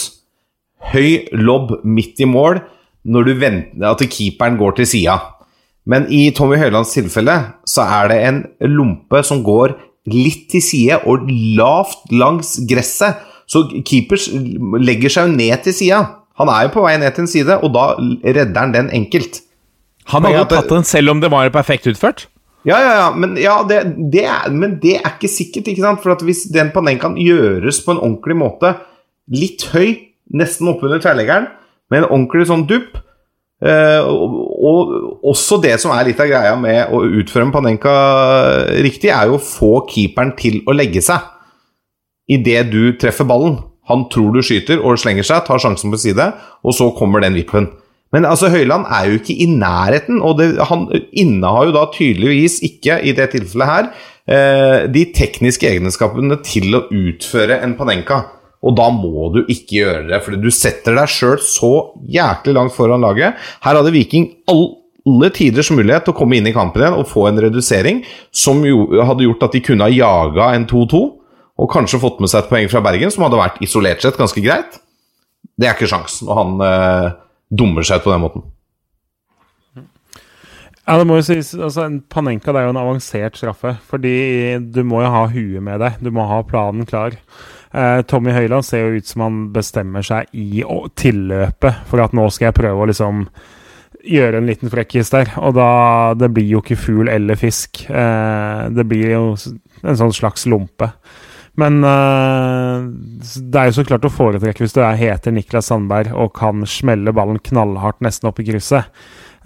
Høy lobb midt i mål når du venter at keeperen går til sida. Men i Tommy Høilands tilfelle så er det en lompe som går litt til side og lavt langs gresset. Så keepers legger seg jo ned til sida. Han er jo på vei ned til en side, og da redder han den enkelt. Han hadde tatt den selv om det var perfekt utført? Ja, ja, ja, men, ja, det, det er, men det er ikke sikkert. ikke sant? For Hvis den panenkaen gjøres på en ordentlig måte, litt høy, nesten oppunder tverrleggeren, med en ordentlig sånn dupp eh, og, og, også det som er litt av greia med å utføre en panenka riktig, er jo å få keeperen til å legge seg idet du treffer ballen. Han tror du skyter og slenger seg, tar sjansen på side, og så kommer den vippen. Men altså, Høyland er jo ikke i nærheten, og det, han innehar jo da tydeligvis ikke, i det tilfellet her, eh, de tekniske egenskapene til å utføre en panenka. Og da må du ikke gjøre det, for du setter deg sjøl så jæklig langt foran laget. Her hadde Viking alle tiders mulighet til å komme inn i kampen igjen og få en redusering som jo hadde gjort at de kunne ha jaga en 2-2, og kanskje fått med seg et poeng fra Bergen, som hadde vært isolert sett ganske greit. Det er ikke sjansen når han eh, dummer seg ut på den måten. Ja, det må jo sies, altså En Panenka det er jo en avansert straffe. Fordi du må jo ha huet med deg. Du må ha planen klar. Eh, Tommy Høiland ser jo ut som han bestemmer seg i tilløpet for at nå skal jeg prøve å liksom gjøre en liten frekkis der. Og da Det blir jo ikke fugl eller fisk. Eh, det blir jo en sånn slags lompe. Men uh, det er jo så klart å foretrekke hvis du er, heter Niklas Sandberg og kan smelle ballen knallhardt nesten opp i krysset.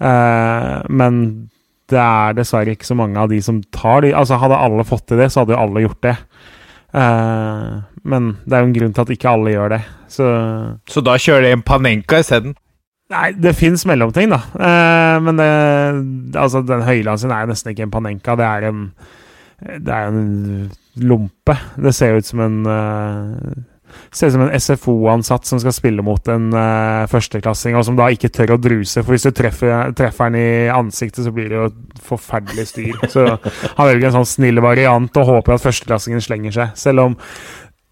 Uh, men det er dessverre ikke så mange av de som tar de. Altså Hadde alle fått til det, så hadde jo alle gjort det. Uh, men det er jo en grunn til at ikke alle gjør det. Så Så da kjører de en Panenka isteden? Nei, det fins mellomting, da. Eh, men det, altså, den Høyland sin er jo nesten ikke en Panenka. Det er en Det er en lompe. Det ser ut som en eh, Ser ut som en SFO-ansatt som skal spille mot en uh, førsteklassing, og som da ikke tør å druse. For hvis du treffer, treffer han i ansiktet, så blir det jo et forferdelig styr. Så han velger en sånn snill variant og håper at førsteklassingen slenger seg. Selv om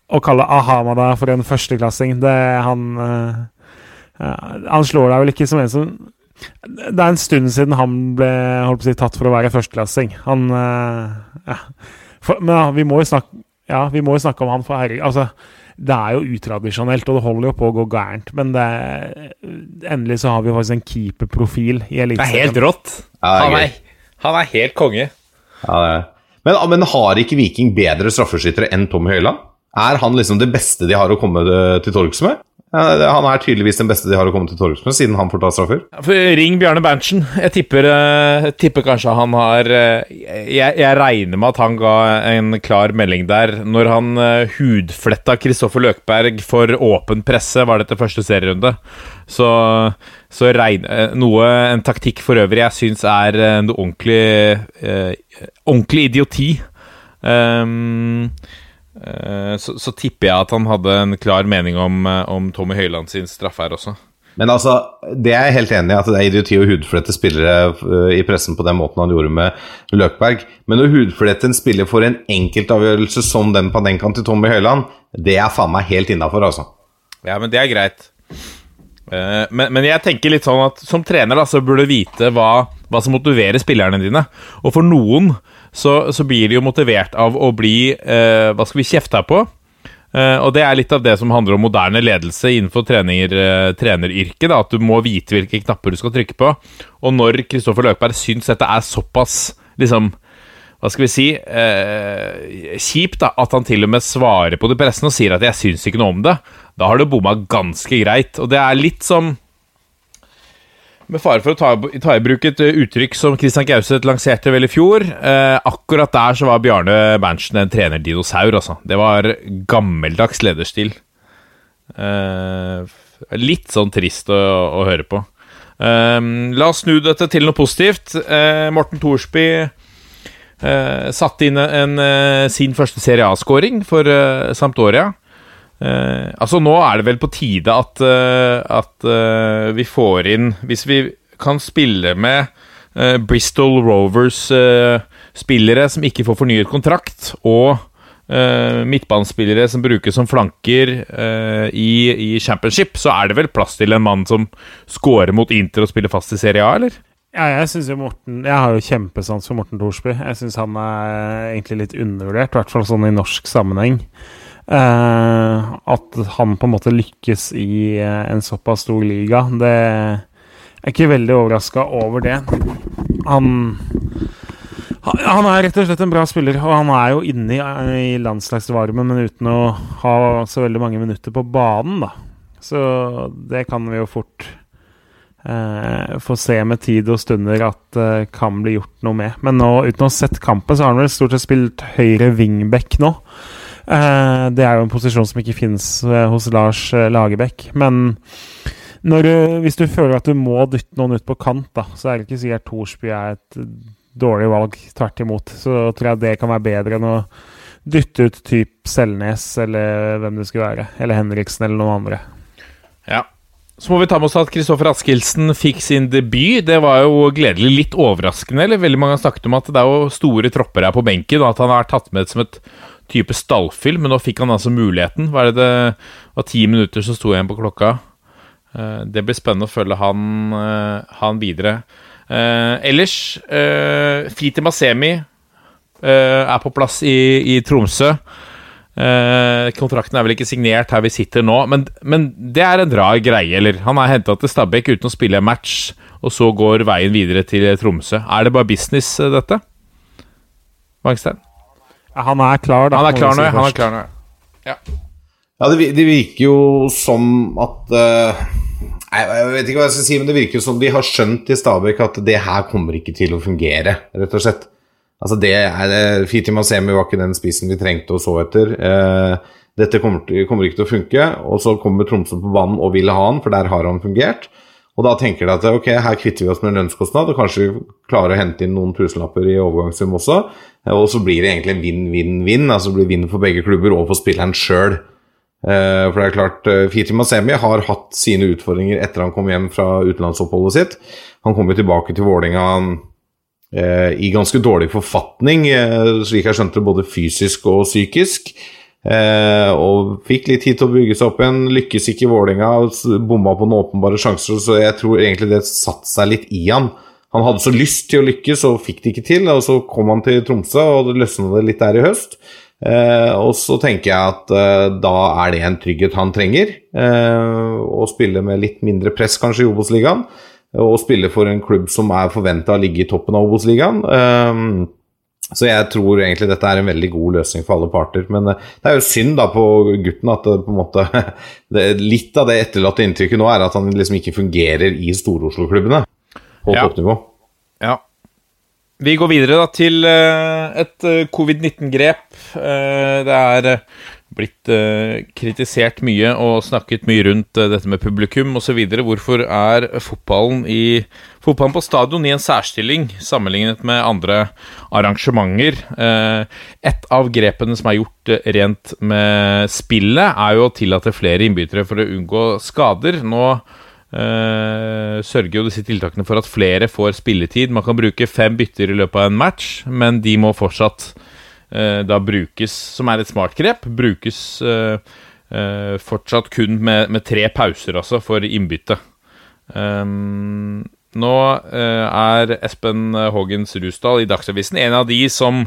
å kalle Ahamada for en førsteklassing, det han uh, Han slår deg vel ikke som en som Det er en stund siden han ble holdt på å si, tatt for å være førsteklassing. Han uh, ja. For, Men ja, vi må jo snakke ja, vi må jo snakke om han, for herregud altså, det er jo utradisjonelt, og det holder jo på å gå gærent. Men det, endelig så har vi faktisk en keeperprofil i Det er helt rått. Ja, er Han er, han er helt konge. Ja, det er. Men, men har ikke Viking bedre straffeskyttere enn Tommy Høiland? Er han liksom det beste de har å komme eh, til torgs med? Han er tydeligvis den beste de har å komme til torgs med, siden han får ta straffer. Ring Bjarne Berntsen. Jeg tipper, eh, tipper kanskje han har eh, jeg, jeg regner med at han ga en klar melding der når han eh, hudfletta Kristoffer Løkberg for åpen presse, var det etter første serierunde. Så, så regn, eh, noe, en taktikk for øvrig jeg syns er noe ordentlig Ordentlig idioti. Eh, så, så tipper jeg at han hadde en klar mening om, eh, om Tommy Høiland sin straffe her også. Men altså, det er jeg helt enig i, at det er idioti å hudflette spillere øh, i pressen på den måten han gjorde med Løkberg. Men å hudflette en spiller for en enkeltavgjørelse som den Panenkaen til Tommy Høiland, det er faen meg helt innafor, altså. Ja, men det er greit. Eh, men, men jeg tenker litt sånn at som trener da, så burde du vite hva, hva som motiverer spillerne dine. Og for noen så, så blir de jo motivert av å bli eh, Hva skal vi kjefte på? Eh, og det er litt av det som handler om moderne ledelse innenfor trener, eh, treneryrket. At du må vite hvilke knapper du skal trykke på. Og når Kristoffer Løkberg syns dette er såpass liksom hva skal vi si eh, kjipt da, at han til og med svarer på det pressen og sier at 'jeg syns ikke noe om det', da har du bomma ganske greit. Og det er litt som Med fare for å ta, ta i bruk et eh, uttrykk som Christian Gauseth lanserte vel i fjor. Eh, akkurat der så var Bjarne Berntsen en trenerdinosaur, altså. Det var gammeldags lederstil. Eh, litt sånn trist å, å høre på. Eh, la oss snu dette til noe positivt. Eh, Morten Thorsby eh, satte inn en, sin første Serie A-skåring for Sampdoria. Eh, altså Nå er det vel på tide at, uh, at uh, vi får inn Hvis vi kan spille med Bristol Rovers-spillere som ikke får fornyet kontrakt, og midtbanespillere som brukes som flanker i, i championship, så er det vel plass til en mann som scorer mot Inter og spiller fast i Serie A, eller? Ja, jeg synes jo Morten Jeg har jo kjempesans for Morten Thorsby. Jeg syns han er egentlig litt undervurdert, i hvert fall sånn i norsk sammenheng. Eh, at han på en måte lykkes i eh, en såpass stor liga, det Jeg er ikke veldig overraska over det. Han han er rett og slett en bra spiller, og han er jo inne i, landslagsvarmen, men uten å ha så veldig mange minutter på banen, da. Så det kan vi jo fort eh, få se med tid og stunder at det kan bli gjort noe med. Men nå, uten å ha sett kampen, så har han vel stort sett spilt høyre wingback nå. Eh, det er jo en posisjon som ikke finnes eh, hos Lars eh, Lagerbäck. Men når, hvis du føler at du må dytte noen ut på kant, da, så er det ikke sikkert Thorsby er et dårlig valg. Tvert imot. Så tror jeg det kan være bedre enn å dytte ut typ Selnes eller hvem det skulle være. Eller Henriksen eller noen andre. Ja. Så må vi ta med oss at Kristoffer Askildsen fikk sin debut. Det var jo gledelig. Litt overraskende. eller Veldig mange har snakket om at det er jo store tropper her på benken, og at han vært tatt med som et type stallfyll, men nå fikk han altså muligheten. Hva er det det var ti minutter så sto igjen på klokka. Eh, Det blir spennende å følge han, eh, han videre. Eh, ellers, Fiti Masemi er på plass i, i Tromsø. Eh, kontrakten er vel ikke signert her vi sitter nå, men, men det er en rar greie, eller? Han er henta til Stabæk uten å spille en match, og så går veien videre til Tromsø. Er det bare business, dette? Wangstein? Han er klar, da. Han er klar nå. Han er klar nå. ja. Ja, det, det virker jo som at uh, Jeg vet ikke hva jeg skal si, men det virker jo som de har skjønt i Stabæk at det her kommer ikke til å fungere, rett og slett. Altså det er, Fiti Masemi var ikke den spissen vi trengte og så etter. Uh, dette kommer, kommer ikke til å funke. Og så kommer Tromsø på banen og vil ha han, for der har han fungert. Og da tenker de at ok, her kvitter vi oss med en lønnskostnad, og kanskje vi klarer å hente inn noen tusenlapper i overgangssum også. Og så blir det egentlig en vinn-vinn-vinn. Altså det blir vinn for begge klubber og for spilleren sjøl. Eh, for det er klart, eh, Fiti Masemi har hatt sine utfordringer etter han kom hjem fra utenlandsoppholdet sitt. Han kom jo tilbake til Vålinga eh, i ganske dårlig forfatning, slik jeg skjønte, det, både fysisk og psykisk. Og fikk litt tid til å bygge seg opp igjen. Lykkes ikke i Vålerenga, bomma på noen åpenbare sjanser, så jeg tror egentlig det satte seg litt i han. Han hadde så lyst til å lykkes og fikk det ikke til, og så kom han til Tromsø, og det løsna det litt der i høst. Eh, og så tenker jeg at eh, da er det en trygghet han trenger. Eh, å spille med litt mindre press kanskje i Obos-ligaen. Og spille for en klubb som er forventa å ligge i toppen av Obos-ligaen. Eh, så jeg tror egentlig dette er en veldig god løsning for alle parter. Men eh, det er jo synd da på gutten at det på en måte det, Litt av det etterlatte inntrykket nå er at han liksom ikke fungerer i Stor-Oslo-klubbene på Ja. toppnivå. Ja. Vi går videre da til eh, et eh, covid-19-grep. Eh, det er eh, blitt eh, kritisert mye og snakket mye rundt eh, dette med publikum osv. Hvorfor er fotballen, i, fotballen på stadion i en særstilling sammenlignet med andre arrangementer? Eh, et av grepene som er gjort eh, rent med spillet, er jo å tillate flere innbyttere for å unngå skader. Nå Eh, sørger jo disse tiltakene for at flere får spilletid. Man kan bruke fem bytter i løpet av en match, men de må fortsatt eh, da brukes, som er et smart grep, brukes eh, fortsatt kun med, med tre pauser, altså, for innbytte. Um, nå eh, er Espen Hågens Rusdal i Dagsavisen en av de som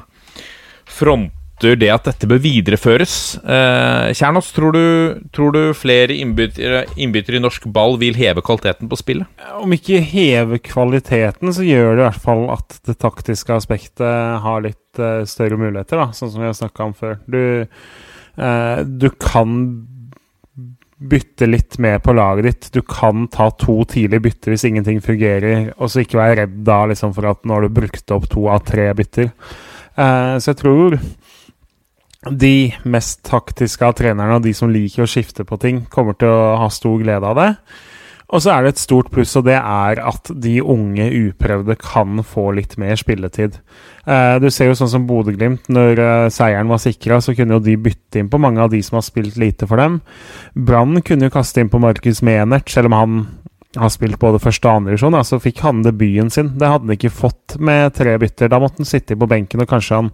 fronter det at dette bør videreføres. Eh, Kjernås, tror du, tror du flere innbyttere, innbytter i norsk ball vil heve kvaliteten på spillet? Om ikke heve kvaliteten, så gjør det i hvert fall at det taktiske aspektet har litt eh, større muligheter, da, sånn som vi har snakka om før. Du, du kan bytte litt mer på laget ditt. Du kan ta to tidlige bytter hvis ingenting fungerer, og så ikke være redd da liksom, for at nå har du brukt opp to av tre bytter. Eh, så jeg tror de mest taktiske av trenerne og de som liker å skifte på ting, kommer til å ha stor glede av det. Og så er det et stort pluss, og det er at de unge uprøvde kan få litt mer spilletid. Eh, du ser jo sånn som Bodø-Glimt, når eh, seieren var sikra, så kunne jo de bytte inn på mange av de som har spilt lite for dem. Brann kunne jo kaste inn på Markus Menert, selv om han har spilt både første og andre divisjon, så fikk han debuten sin. Det hadde han ikke fått med tre bytter. Da måtte han sitte på benken, og kanskje han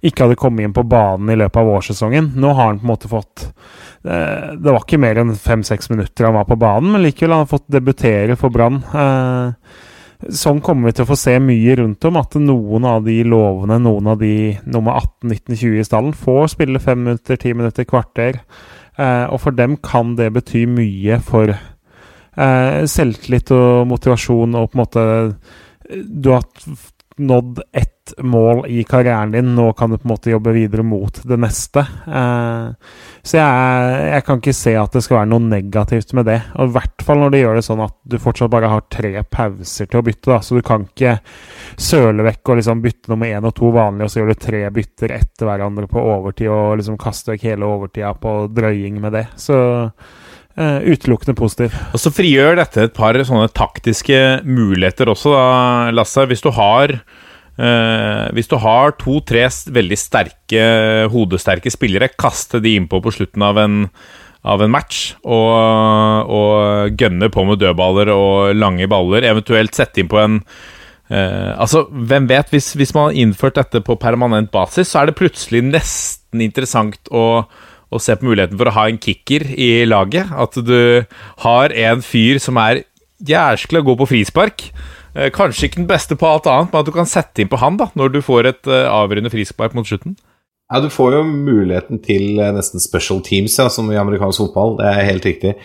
ikke hadde kommet inn på banen i løpet av vårsesongen. Nå har han på en måte fått eh, Det var ikke mer enn fem-seks minutter han var på banen, men likevel har han fått debutere for Brann. Eh, Sånn kommer vi til å få se mye rundt om, at noen av de lovene, noen av de nummer 18-19-20 i stallen, får spille fem minutter, ti minutter, kvarter. Eh, og for dem kan det bety mye for selvtillit og motivasjon og på en måte Du har nådd ett mål i karrieren din, nå kan du på en måte jobbe videre mot det neste. Eh, så jeg, jeg kan ikke se at det skal være noe negativt med det. Og I hvert fall når de gjør det sånn at du fortsatt bare har tre pauser til å bytte. da, Så du kan ikke søle vekk og liksom bytte nummer én og to vanlig, og så gjør du tre bytter etter hverandre på overtid og liksom kaste vekk hele overtida på drøying med det. Så eh, utelukkende positiv. Og så frigjør dette et par sånne taktiske muligheter også, da, Lasse. Hvis du har uh, Hvis du har to-tre veldig sterke, hodesterke spillere, kaste de innpå på slutten av en, av en match og, og gønne på med dødballer og lange baller, eventuelt sette innpå en Uh, altså, hvem vet, hvis, hvis man har innført dette på permanent basis, så er det plutselig nesten interessant å å se på muligheten for å ha en kicker i laget. At du har en fyr som er jæskla god på frispark. Eh, Kanskje ikke den beste på alt annet, men at du kan sette inn på han da når du får et eh, avgjørende frispark mot slutten. Ja, du får jo muligheten til eh, nesten special teams, ja, som i amerikansk fotball. Det er helt riktig.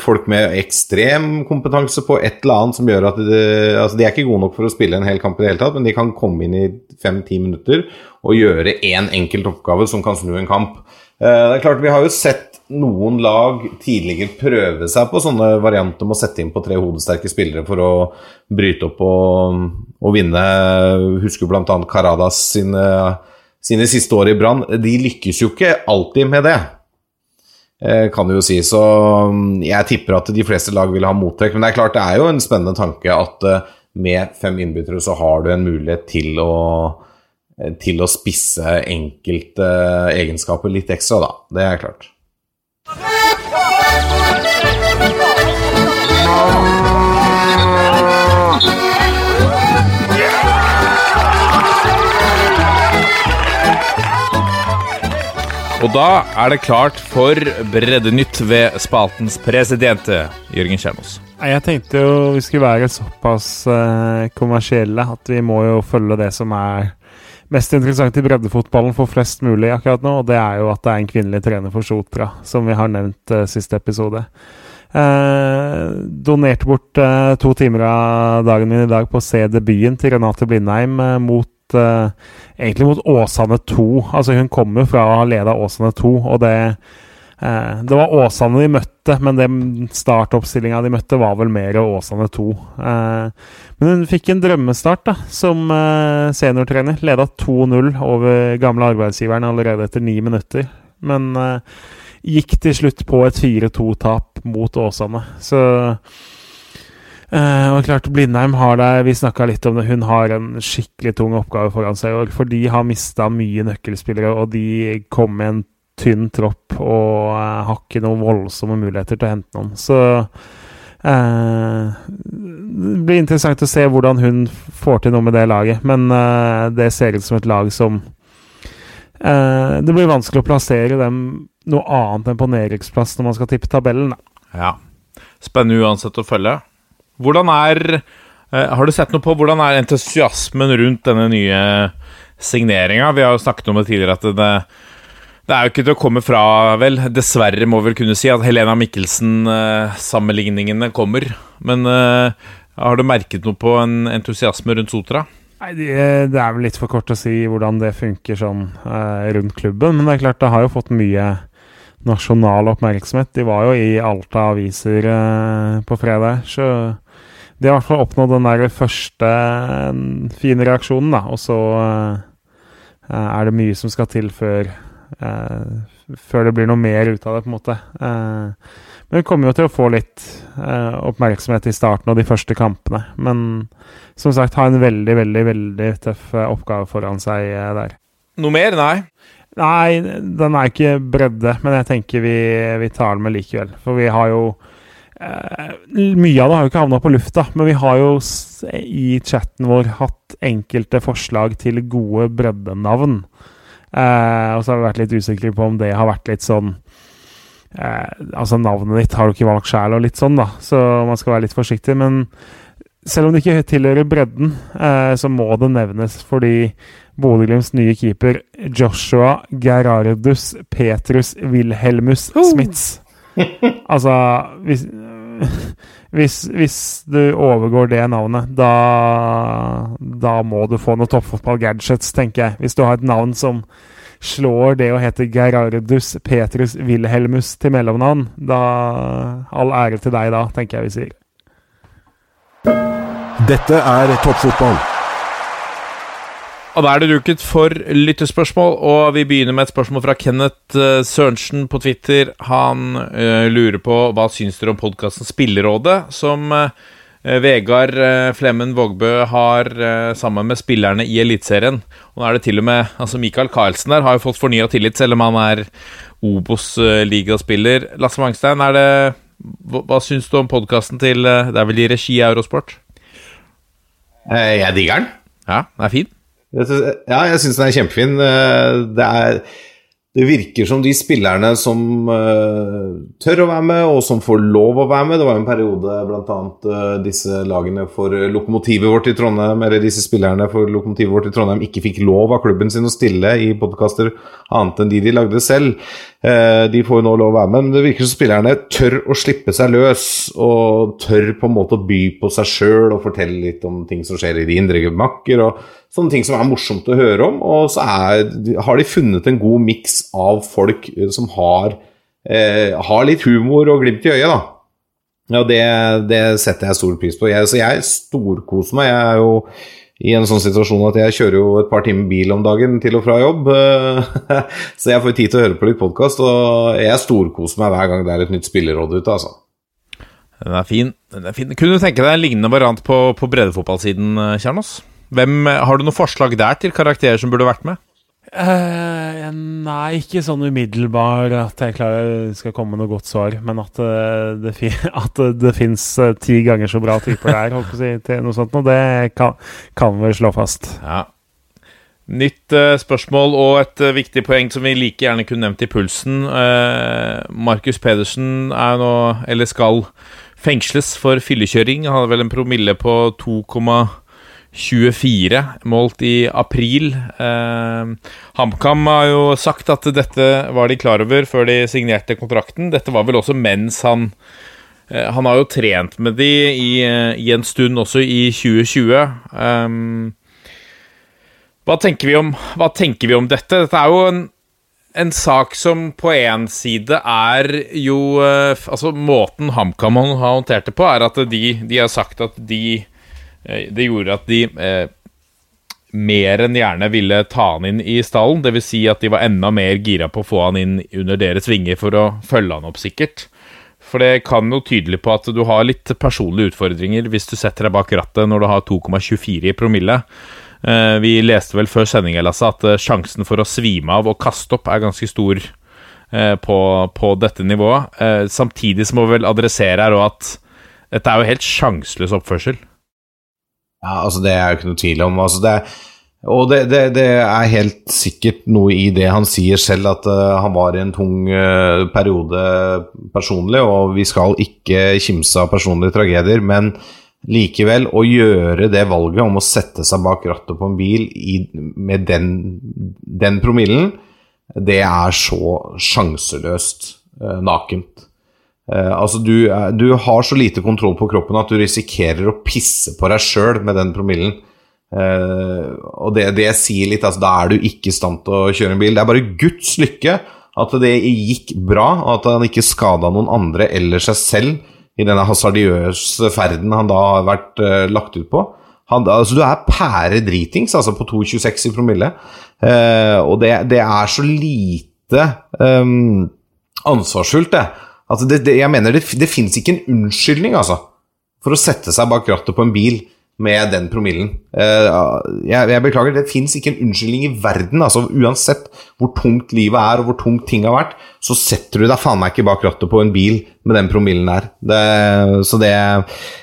Folk med ekstrem kompetanse på et eller annet som gjør at de, altså de er ikke gode nok for å spille en hel kamp i det hele tatt, men de kan komme inn i fem-ti minutter og gjøre én enkelt oppgave som kan snu en kamp. Eh, det er klart, Vi har jo sett noen lag tidligere prøve seg på sånne varianter med å sette inn på tre hodesterke spillere for å bryte opp og, og vinne. Husker bl.a. Caradas sine, sine siste år i Brann. De lykkes jo ikke alltid med det, eh, kan du jo si. Så mm, jeg tipper at de fleste lag vil ha mottrekk. Men det er klart det er jo en spennende tanke at eh, med fem innbyttere så har du en mulighet til å til å spisse enkelte egenskaper litt ekstra, da. Det er klart. Og da er det klart for Breddenytt ved spaltens presidente, Jørgen Kjernås. Jeg tenkte jo vi skulle være såpass eh, kommersielle at vi må jo følge det som er mest interessant i breddefotballen for flest mulig akkurat nå, og det er jo at det er en kvinnelig trener for Sotra, som vi har nevnt uh, siste episode. Uh, donerte bort uh, to timer av dagen min i dag på å se debuten til Renate Blindheim uh, mot eh, Egentlig mot Åsane 2. Altså Hun kommer jo fra å ha leda Åsane 2, og det eh, Det var Åsane de møtte, men den startoppstillinga de møtte, var vel mer Åsane 2. Eh, men hun fikk en drømmestart da, som seniortrener. Leda 2-0 over gamle arbeidsgiveren allerede etter ni minutter. Men gikk til slutt på et 4-2-tap mot Åsane. Så uh, og klart Blindheim har det Vi snakka litt om det. Hun har en skikkelig tung oppgave foran seg i år. For de har mista mye nøkkelspillere, og de kom med en tynn tropp og uh, har ikke noen voldsomme muligheter til å hente noen. Så uh, det blir interessant å se hvordan hun får til noe med det laget. Men det ser ut som et lag som Det blir vanskelig å plassere dem noe annet enn på nedrykksplass når man skal tippe tabellen. Ja. Spennende uansett å følge. Hvordan er Har du sett noe på hvordan er entusiasmen rundt denne nye signeringa? Vi har jo snakket om det tidligere at det, det er jo ikke til å komme fra, vel. Dessverre, må vi vel kunne si, at Helena Mikkelsen-sammenligningene kommer. Men uh, har du merket noe på en entusiasme rundt Sotra? Nei, det, det, er vel litt for kort å si hvordan det funker sånn uh, rundt klubben. Men det er klart, det har jo fått mye nasjonal oppmerksomhet. De var jo i Alta aviser uh, på fredag, så de har i hvert fall oppnådd den der første fine reaksjonen, da. Og så er det mye som skal til før, før det blir noe mer ut av det, på en måte. men vi kommer jo til å få litt oppmerksomhet i starten og de første kampene. Men som sagt, ha en veldig, veldig, veldig tøff oppgave foran seg der. Noe mer? Nei. Nei, den er ikke bredde, men jeg tenker vi, vi tar den med likevel. For vi har jo eh, Mye av det har jo ikke havna på lufta, men vi har jo i chatten vår hatt enkelte forslag til gode breddenavn. Eh, og så har vi vært litt usikre på om det har vært litt sånn eh, Altså, navnet ditt har du ikke valgt sjæl, og litt sånn, da. Så man skal være litt forsiktig. Men selv om det ikke tilhører bredden, eh, så må det nevnes fordi Bodø-Glimts nye keeper Joshua Gerardus Petrus Wilhelmus. Smits. altså hvis, hvis, hvis, du overgår det navnet, da, da må du få noe toppfotball-gadgets, tenker jeg. Hvis du har et navn som slår det å hete Gerardus Petrus Wilhelmus til mellomnavn, da All ære til deg da, tenker jeg vi sier. Dette er toppfotball. Og da er det duket for lyttespørsmål, og vi begynner med et spørsmål fra Kenneth uh, Sørensen på Twitter. Han uh, lurer på hva syns dere om podkasten Spillerådet, som uh, Vegard Flemmen Vågbø har sammen med spillerne i Eliteserien. Og da er det til og med Altså, Michael Carlsen der har jo fått fornya tillit, selv om han er Obos-ligaspiller. Lasse Mangstein, er det hva, hva syns du om podkasten til Det er vel i regi Eurosport? Jeg digger den. Ja, den er fin. Ja, jeg syns den er kjempefin. Eh, det er det virker som de spillerne som uh, tør å være med, og som får lov å være med Det var en periode bl.a. Uh, disse lagene for lokomotivet vårt i Trondheim, eller disse spillerne for lokomotivet vårt i Trondheim ikke fikk lov av klubben sin å stille i podkaster annet enn de de lagde selv. Uh, de får jo nå lov å være med, men det virker som spillerne tør å slippe seg løs, og tør på en måte å by på seg sjøl og fortelle litt om ting som skjer i de indre gemakker. og sånne ting som er morsomt å høre om. Og så er, har de funnet en god miks av folk eh, som har, eh, har, litt humor og glimt i øyet, da. Ja, det, det, setter jeg stor pris på. Jeg, så jeg storkoser meg. Jeg er jo i en sånn situasjon at jeg kjører jo et par timer bil om dagen til og fra jobb. så jeg får tid til å høre på litt podkast, og jeg storkoser meg hver gang det er et nytt spilleråd ute, altså. Den er fin. Den er fin. Kunne du tenke deg en lignende variant på, på breddefotballsiden, Kjernås? Hvem, har du noen forslag der til karakterer som burde vært med? Uh, nei, ikke sånn umiddelbar at jeg klarer, skal komme med noe godt svar. Men at uh, det, fi, at det fins uh, ti ganger så bra typer der, holdt på å si, til noe sånt, noe, det kan, kan vi slå fast. Ja. Nytt spørsmål og et viktig poeng som vi like gjerne kunne nevnt i pulsen. Markus Pedersen er nå, eller skal, fengsles for fyllekjøring. Han hadde vel en promille på 2,5 24, målt i april. Eh, HamKam har jo sagt at dette var de klar over før de signerte kontrakten. Dette var vel også mens han eh, Han har jo trent med de i, i, en stund også i 2020. Eh, hva, tenker vi om, hva tenker vi om dette? Dette er jo en, en sak som på én side er jo eh, Altså, måten HamKam har håndtert det på, er at de, de har sagt at de Eh, det gjorde at de eh, mer enn gjerne ville ta han inn i stallen. Dvs. Si at de var enda mer gira på å få han inn under deres vinger for å følge han opp, sikkert. For det kan jo tydelig på at du har litt personlige utfordringer hvis du setter deg bak rattet når du har 2,24 i promille. Eh, vi leste vel før sending Lasse, at eh, sjansen for å svime av og kaste opp er ganske stor eh, på, på, dette nivået. Eh, samtidig så må vi vel adressere her òg at dette er jo helt sjanseløs oppførsel. Ja, altså Det er jo ikke noe tvil om. Altså det, og det, det, det, er helt sikkert noe i det han sier selv, at uh, han var i en tung uh, periode personlig, og vi skal ikke kimse av personlige tragedier, men likevel, å gjøre det valget om å sette seg bak rattet på en bil i, med den, den, promillen, det er så sjanseløst uh, nakent. Uh, altså du, du, har så lite kontroll på kroppen at du risikerer å pisse på deg sjøl med den promillen. Uh, og det, det sier litt, altså da er du ikke i stand til å kjøre en bil. Det er bare Guds lykke at det gikk bra, og at han ikke skada noen andre eller seg selv i denne hasardiøse ferden han da har vært uh, lagt ut på. Han, altså Du er pære dritings altså på 2,26 i promille, og det, det, er så lite um, ansvarsfullt, det. Altså det, det, jeg mener det, det fins ikke en unnskyldning, altså, for å sette seg bak rattet på en bil med den promillen. Uh, jeg, jeg, beklager, det fins ikke en unnskyldning i verden. altså Uansett hvor tungt livet er og hvor tungt ting har vært, så setter du deg faen meg ikke bak rattet på en bil med den promillen der. Det, så det,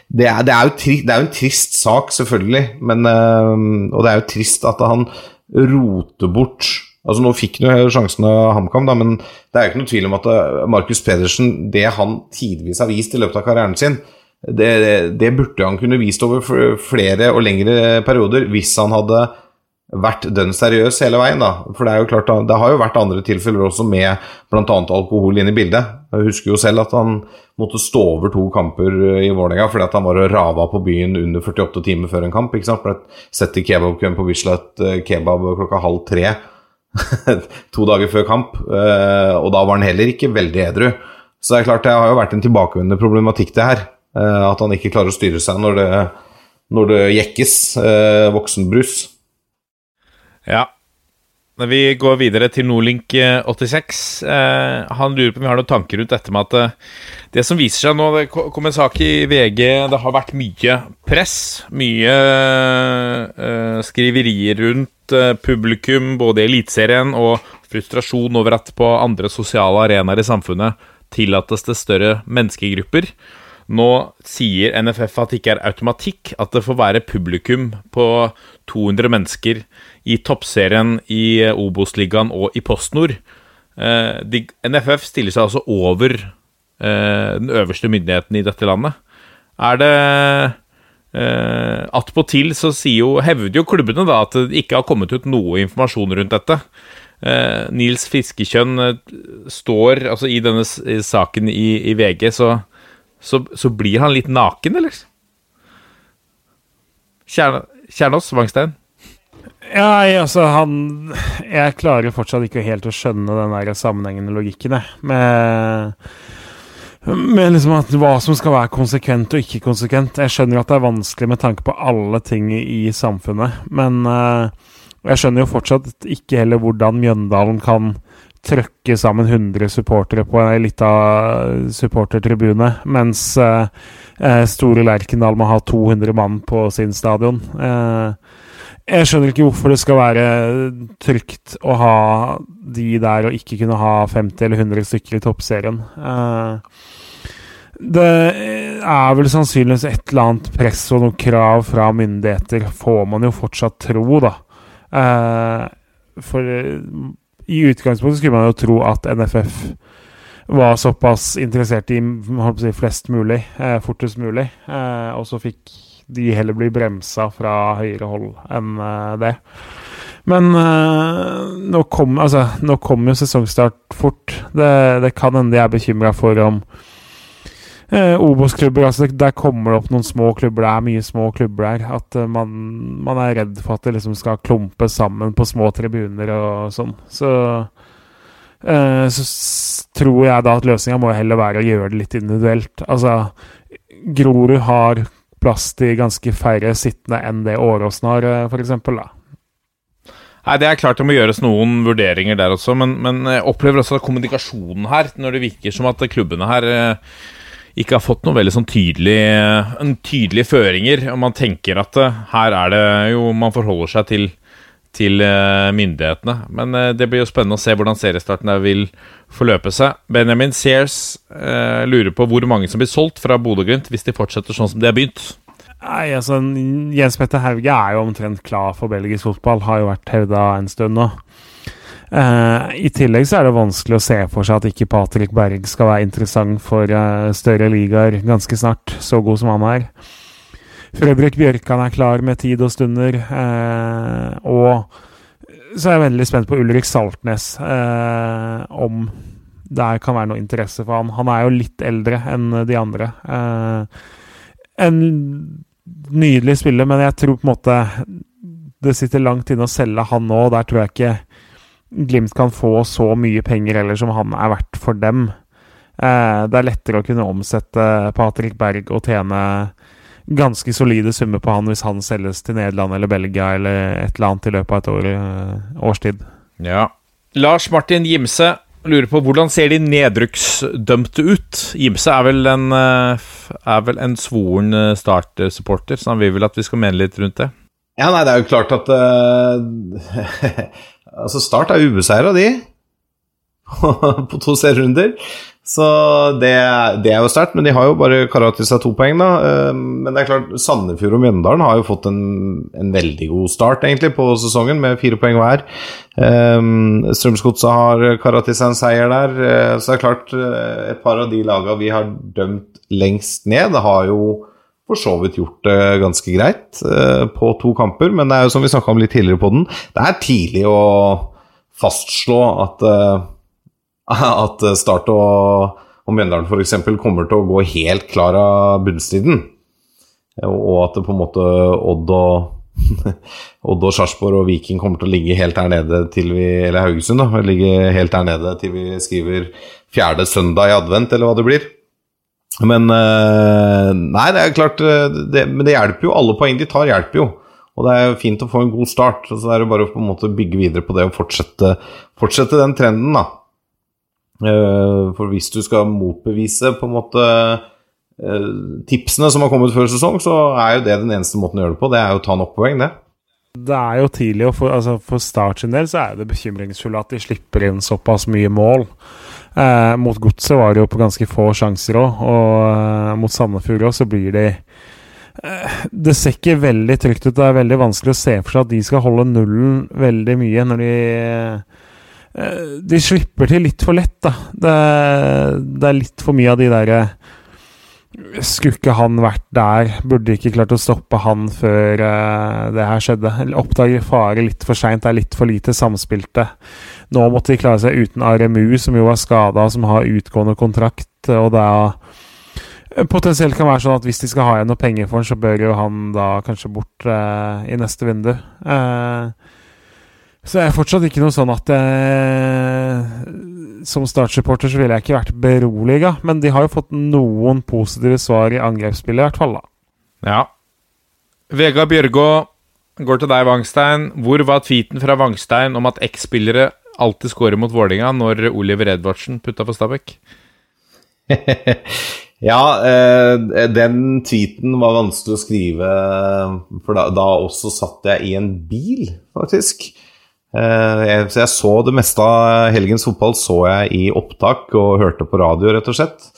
det, er, det, er tri, det er jo en trist sak, selvfølgelig, men, uh, og det er jo trist at han roter bort Altså Nå fikk han jo sjansen av HamKam, men det er jo ikke noe tvil om at eh, Markus Pedersen, det han tidvis har vist i løpet av karrieren sin, det, det, burde han kunne vist over flere og lengre perioder hvis han hadde vært dønn seriøs hele veien. da. For det er jo klart, det har jo vært andre tilfeller også med bl.a. alkohol inn i bildet. Jeg husker jo selv at han måtte stå over to kamper i Vålerenga fordi at han var og rava på byen under 48 timer før en kamp. ikke sant? Ble sett i kebabkøen på Bislett eh, kebab klokka halv tre to dager før kamp, eh, og da var han heller ikke veldig edru. Så det er klart det har jo vært en tilbakevendende problematikk, det her. Eh, at han ikke klarer å styre seg når det, når det jekkes eh, voksenbrus. Ja. Vi går videre til Nordlink86. han lurer på om vi har noen tanker rundt dette med at det som viser seg nå Det kom en sak i VG Det har vært mye press, mye skriverier rundt Eh, publikum både i Eliteserien og frustrasjon over at på andre sosiale arenaer i samfunnet tillates det større menneskegrupper. Nå sier NFF at det ikke er automatikk at det får være publikum på 200 mennesker i toppserien i Obos-ligaen og i PostNord. Eh, NFF stiller seg altså over eh, den øverste myndigheten i dette landet. Er det eh, Attpåtil så jo, hevder jo klubbene da at det ikke har kommet ut noe informasjon rundt dette. Eh, Nils Fiskekjønn eh, står altså i denne saken i, i VG, så, så, så blir han litt naken, eller? Kjern, Kjernås Wangstein? Ja, jeg, altså han Jeg klarer fortsatt ikke helt å skjønne den der sammenhengende logikken, jeg. Med, med liksom at hva som skal være konsekvent og ikke konsekvent. Jeg skjønner at det er vanskelig med tanke på alle ting i, samfunnet, men uh, jeg skjønner jo fortsatt ikke heller hvordan Mjøndalen kan trøkke sammen 100 supportere på ei lita supportertribune, mens uh, Store Lerkendal må ha 200 mann på sin stadion. Eh, jeg skjønner ikke hvorfor det skal være trygt å ha de der og ikke kunne ha 50 eller 100 stykker i toppserien. Eh, det er vel sannsynligvis et eller annet press og noen krav fra myndigheter, får man jo fortsatt tro, da. Eh, for eh, i utgangspunktet skulle man jo tro at NFF var såpass interessert i si, flest mulig, fortest mulig, og så fikk de heller blir bremsa fra høyere hold enn eh, det. Men eh, nå kommer altså, kommer jo sesongstart fort. Det, det kan hende jeg er bekymra for om eh, Obos-klubber altså, Der kommer det opp noen små klubber. Det er mye små klubber der. At eh, man, man er redd for at det liksom skal klumpe sammen på små tribuner og sånn. Så eh, så tror jeg da at løsninga må heller være å gjøre det litt individuelt. Altså, Grorud har plass til ganske færre sittende enn det Åråsen har, f.eks. for eksempel. Nei, Det er klart det må gjøres noen vurderinger der også, men, men jeg opplever også kommunikasjonen her, når det virker som at klubbene her eh, ikke har fått noen veldig sånn tydelige, tydelige føringer. Og man tenker at eh, her er det jo Man forholder seg til, til eh, myndighetene. Men eh, det blir jo spennende å se hvordan seriestarten der vil forløpe seg. Benjamin Sears eh, lurer på hvor mange som blir solgt fra Bodø-Glimt hvis de fortsetter sånn som de har begynt. Nei, altså, Jens Petter Hauge er jo omtrent klar for belgisk fotball. Har jo vært hevda en stund nå. Eh, I tillegg så er det vanskelig å se for seg at ikke Patrick Berg skal være interessant for eh, større ligaer ganske snart, så god som han er. Fredrik Bjørkan er klar med tid og stunder. Eh, og så er jeg veldig spent på Ulrik Saltnes, eh, om der kan være noe interesse for han. Han er jo litt eldre enn de andre. Eh, en nydelig spiller, men jeg tror på en måte det sitter langt inne å selge han nå. Der tror jeg ikke Glimt kan få så mye penger heller som han er verdt for dem. Eh, det er lettere å kunne omsette Patrick Berg og tjene ganske solide summer på han hvis han selges til Nederland eller Belgia eller et eller annet i løpet av et år, årstid. Ja. Lars Martin Gimse lurer på hvordan ser de nedrykksdømte ut? Gimse er vel en, eh, er vel en svoren eh, Start-supporter, så han vil vel at vi skal mene litt rundt det. Ja, nei, det er jo klart at uh, Altså, Start er ubeseira, de. på to serierunder. Så det, det er jo sterkt, men de har jo bare kara til seg to poeng, da. Eh, Men det er klart, Sandefjord og Mjøndalen har jo fått en, en veldig god start, egentlig, på sesongen, med fire poeng hver. Um, Strømsgodset har kara seg en seier der. Eh, Så det er klart, eh, et par av de laga vi har dømt lengst ned, har jo for så vidt gjort det ganske greit eh, på to kamper, men det er jo som vi snakka om litt tidligere på den, det er tidlig å fastslå at, eh, at Start og, og Mjøndalen f.eks. kommer til å gå helt klar av bunnstriden. Og at det på en måte Odd og Odd og Sarpsborg og Viking kommer til å ligge helt der nede til vi Eller Haugesund, da. Ligge helt der nede til vi skriver fjerde søndag i advent, eller hva det blir. Men eh, Nei, det er klart eh, det, Men det hjelper jo. Alle poeng de tar, hjelper jo. Og det er fint å få en god start. og Så er det bare å på en måte bygge videre på det og fortsette, fortsette den trenden, da. Eh, For hvis du skal motbevise på en måte eh, tipsene som har kommet før sesong, så er jo det den eneste måten å gjøre det på. Det er jo å ta nok poeng, det. Det er jo tidlig, og for, altså for Start sin del så er det bekymringsfulle at de slipper inn såpass mye mål. Eh, mot Godset var det jo på ganske få sjanser òg, og eh, mot Sandefjord òg så blir de eh, Det ser ikke veldig trygt ut. Det er veldig vanskelig å se for seg at de skal holde nullen veldig mye når de De slipper til litt for lett, da. Det, det er litt for mye av de derre skulle ikke han vært der? Burde ikke klart å stoppe han før uh, det her skjedde? Oppdager fare litt for seint, er litt for lite samspilte. Nå måtte de klare seg uten RMU, som jo var skada, som har utgående kontrakt. Og det er potensielt kan være sånn at hvis de skal ha igjen noe penger for han, så bør jo han da kanskje bort uh, i neste vindu. Uh, så jeg er fortsatt ikke noe sånn at eh, Som Start-supporter så ville jeg ikke vært beroliga, men de har jo fått noen positive svar i angrepsspillet, i hvert fall, da. Ja. Vegard Bjørgå går til deg, Wangstein. Hvor var tweeten fra Wangstein om at X-spillere alltid scorer mot Vålinga når Oliver Edvardsen putta for Stabæk? ja, eh, den tweeten var vanskelig å skrive, for da, da også satt jeg i en bil, faktisk. Eh, jeg, så jeg så det meste av helgens fotball så jeg i opptak og hørte på radio, rett og slett.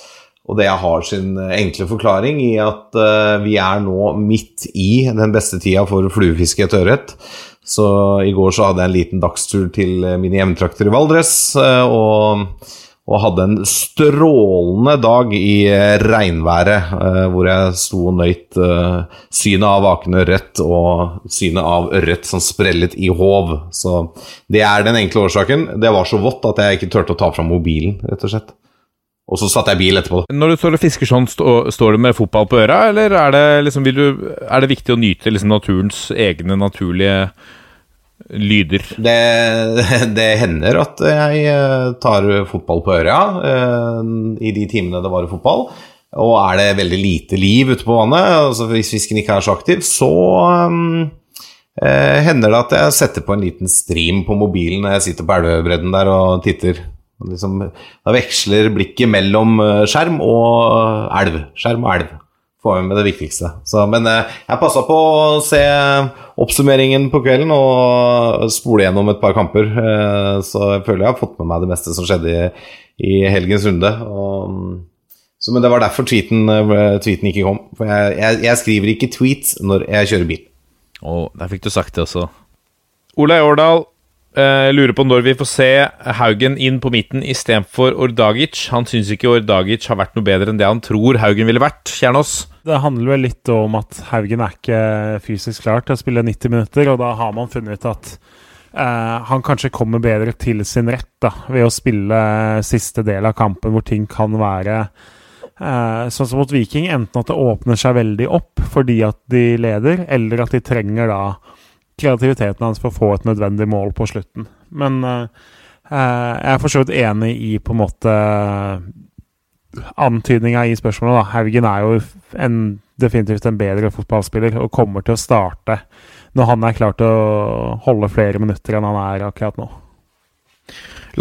Og det har sin enkle forklaring i at uh, vi er nå midt i den beste tida for fluefiske etter ørret. Så i går så hadde jeg en liten dagstur til mine hjemtrakter i Valdres. Og og hadde en strålende dag i eh, regnværet, uh, hvor jeg sto og nøyt uh, synet av vakende ørret og synet av ørret som sprellet i håv. Så det er den enkle årsaken. Det var så vått at jeg ikke turte å ta fram mobilen, rett og slett. Og så satte jeg bil etterpå. Når du står og fisker sånn, står du med fotball på øra, eller er det, liksom, du, er det viktig å nyte liksom, naturens egne naturlige lyder? Det, det, hender at jeg eh, tar fotball på øra eh, i de timene det varer fotball. Og er det veldig lite liv ute på vannet, altså hvis fisken ikke er så aktiv, så um, eh, hender det at jeg setter på en liten stream på mobilen når jeg sitter på elvebredden der og titter. Liksom, da veksler blikket mellom skjerm og elv. Skjerm og elv få med det viktigste. Så, men eh, jeg passa på å se oppsummeringen på kvelden og spole gjennom et par kamper. Eh, så jeg føler jeg har fått med meg det meste som skjedde i, i helgens runde. Og, så, men det var derfor tweeten, eh, tweeten ikke kom. For jeg, jeg, jeg, skriver ikke tweet når jeg kjører bil. Oh, der fikk du sagt det også. Olai Årdal, eh, lurer på når vi får se Haugen inn på midten istedenfor Ordagic. Han syns ikke Ordagic har vært noe bedre enn det han tror Haugen ville vært. Kjernås? Det handler vel litt om at Haugen er ikke fysisk klar til å spille 90 minutter, og da har man funnet ut at uh, han kanskje kommer bedre til sin rett da, ved å spille siste del av kampen hvor ting kan være uh, sånn som mot Viking. Enten at det åpner seg veldig opp fordi at de leder, eller at de trenger da kreativiteten hans for å få et nødvendig mål på slutten. Men uh, jeg er for så vidt enig i på en måte antydninga i spørsmålet. da. Haugen er jo en, definitivt en bedre fotballspiller og kommer til å starte når han er klar til å holde flere minutter enn han er akkurat nå.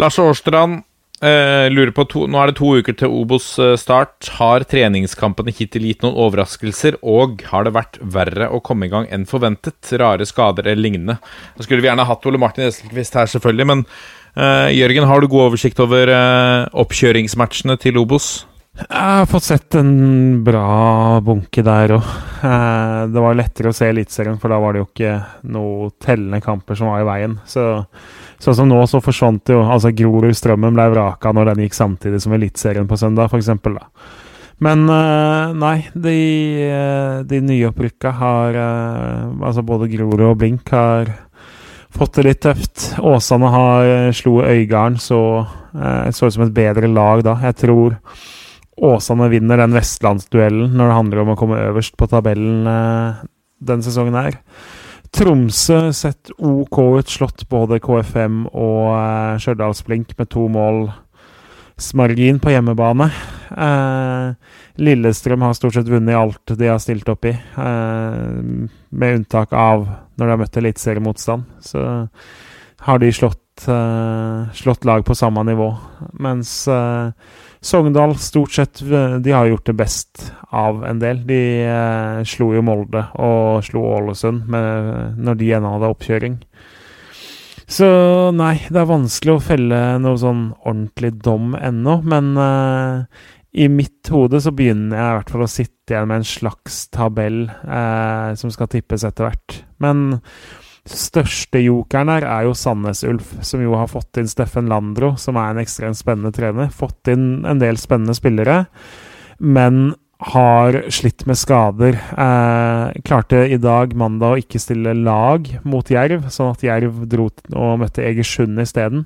Lars Årstrand eh, lurer på to, Nå er det to uker til Obos-start. Eh, har treningskampene hittil gitt noen overraskelser, og har det vært verre å komme i gang enn forventet? Rare skader eller lignende. Da skulle vi gjerne hatt Ole Martin Esselquist her, selvfølgelig, men Jørgen, har du god oversikt over uh, oppkjøringsmatchene til Obos? Jeg har fått sett en bra bunke der òg. Det var lettere å se Eliteserien, for da var det jo ikke noe tellende kamper som var i veien. Så Sånn som nå, så forsvant jo altså Grorud-Strømmen ble vraka når den gikk samtidig som Eliteserien på søndag, f.eks. Men nei, de, de nyopprykka har Altså både Grorud og Blink har fått det litt tøft. Åsane har slo Øygarden, så så ut som et bedre lag da. Jeg tror Åsane vinner den vestlandsduellen når det handler om å komme øverst på tabellen den sesongen her. Tromsø sett OK ut, slått både KFM og uh, Stjørdalsblink med to mål margin på hjemmebane. Eh, Lillestrøm har stort sett vunnet alt de har stilt opp i, eh, med unntak av når de har møtt eliteseriemotstand. Så har de slått, uh, slått, lag på samme nivå. Mens Sogndal stort sett de har gjort det best av en del. De uh, slo jo Molde og slo Ålesund med, når de ennå hadde oppkjøring. Så nei, det er vanskelig å felle noe sånn ordentlig dom ennå. Men eh, i mitt hode så begynner jeg i hvert fall å sitte igjen med en slags tabell eh, som skal tippes etter hvert. Men Største jokeren her er jo Sandnes Ulf, som jo har fått inn Steffen Landro, som er en ekstremt spennende trener. Fått inn en del spennende spillere, men har slitt med skader. Eh, klarte i dag, mandag, å ikke stille lag mot Jerv, sånn at Jerv dro og møtte Egersund isteden.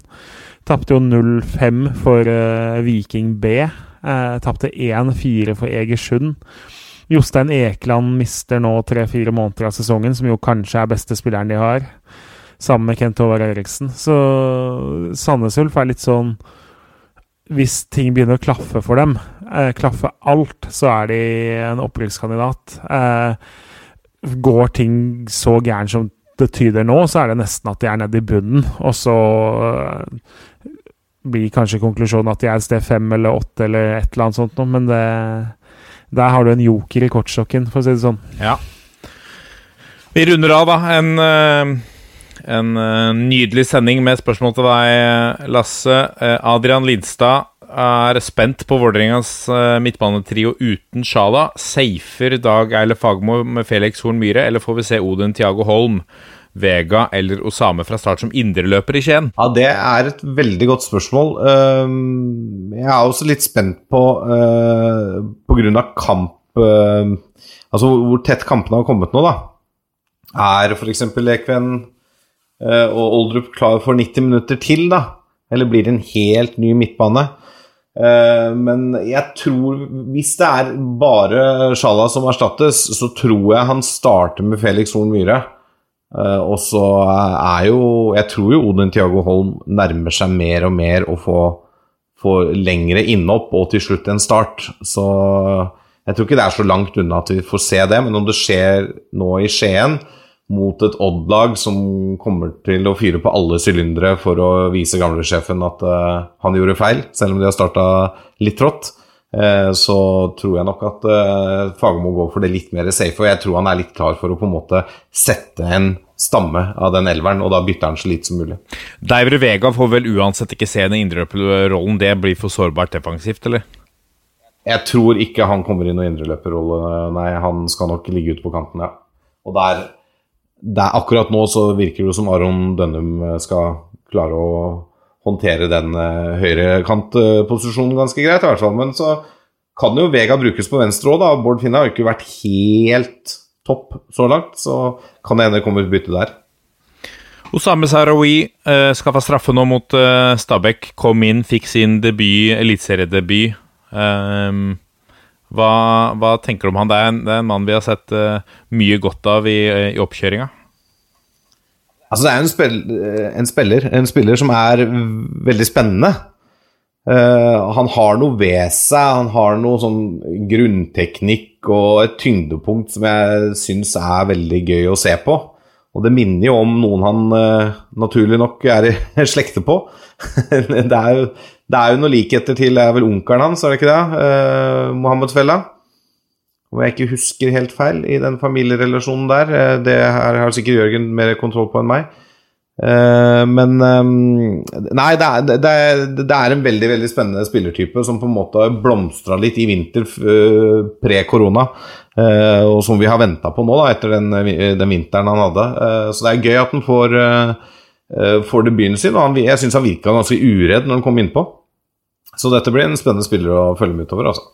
Tapte jo 0-5 for eh, Viking B. Eh, Tapte 1-4 for Egersund. Jostein Ekeland mister nå tre-fire måneder av sesongen, som jo kanskje er beste spilleren de har, sammen med Kent Håvard Eriksen. Så Sandnes Ulf er litt sånn Hvis ting begynner å klaffe for dem, eh, klaffe alt, så er de en opprykkskandidat. Eh, går ting så gærent som det tyder nå, så er det nesten at de er nede i bunnen. Og så eh, blir kanskje konklusjonen at de er et sted fem eller åtte eller et eller annet sånt noe, men det der har du en joker i kortstokken, for å si det sånn. Ja. Vi runder av, da. En, eh, en eh, nydelig sending med spørsmål til deg, Lasse. Eh, Adrian Lidstad er spent på Vålerengas midtbanetrio uten Sjala. Safer Dag Eile Fagmo med Felix Horn Myhre, eller får vi se Odin Tiago Holm? Vega eller Osame fra start som indreløper i Skien? Ja, Det er et veldig godt spørsmål. Ehm, jeg er også litt spent på pga. Grunn av kamp uh, Altså hvor tett kampene har kommet nå, da. Er f.eks. Lekven uh, og Oldrup klar for 90 minutter til, da? Eller blir det en helt ny midtbane? Men jeg tror Hvis det er bare Sjala som erstattes, så tror jeg han starter med Felix Horn Myhre. Uh, og så er jo Jeg tror jo Odin Tiago Holm nærmer seg mer og mer å få, få lengre innhopp og til slutt en start. Så jeg tror ikke det er så langt unna at vi får se det. Men om det skjer nå i Skien, mot et Odd-lag som kommer til å fyre på alle sylindere for å vise gamlesjefen at uh, han gjorde feil, selv om de har starta litt trått, så tror jeg nok at uh, Fagermo går for det litt mer safe. Og jeg tror han er litt klar for å på en måte sette en stamme av den elveren, og da bytter han så lite som mulig. Deivre Vega får vel uansett ikke se den indreløperrollen. Det blir for sårbart defensivt, eller? Jeg tror ikke han kommer i noen indreløperrolle, nei. Han skal nok ligge ute på kanten, ja. Og der, der, akkurat nå så virker det som Aron Dønnum skal klare å håndtere den uh, høyrekantposisjonen ganske greit, i hvert fall. Men så kan jo Vega brukes på venstre òg, da. Bård Finne har jo ikke vært helt topp så langt, så kan det hende kommer et bytte der. Osame Sarawi uh, skaffa straffe nå mot uh, Stabæk. Kom inn, fikk sin debut, eliteseriedebut. Um, hva, hva, tenker du om han? Det er en, det er en mann vi har sett uh, mye godt av i, i oppkjøringa. Altså, det er en, spill, en, spiller, en spiller som er veldig spennende. Uh, han har noe ved seg, han har noe sånn grunnteknikk og et tyngdepunkt som jeg syns er veldig gøy å se på. Og det minner jo om noen han uh, naturlig nok er i slekte på. det, er jo, det er jo noen likheter til er vel onkelen hans, er det ikke det? Uh, Mohammed Fella. Om jeg ikke husker helt feil i den familierelasjonen der. det her har sikkert Jørgen mer kontroll på enn meg. Uh, men um, Nei, det er, det, er, det er, en veldig veldig spennende spillertype som på en måte har blomstra litt i vinter pre-korona. Og som vi har venta på nå, da, etter den, den, vinteren han hadde. så det er gøy at han får, får debuten sin. Og jeg syns han virka ganske uredd når han kom innpå. Så dette blir en spennende spiller å følge med utover. altså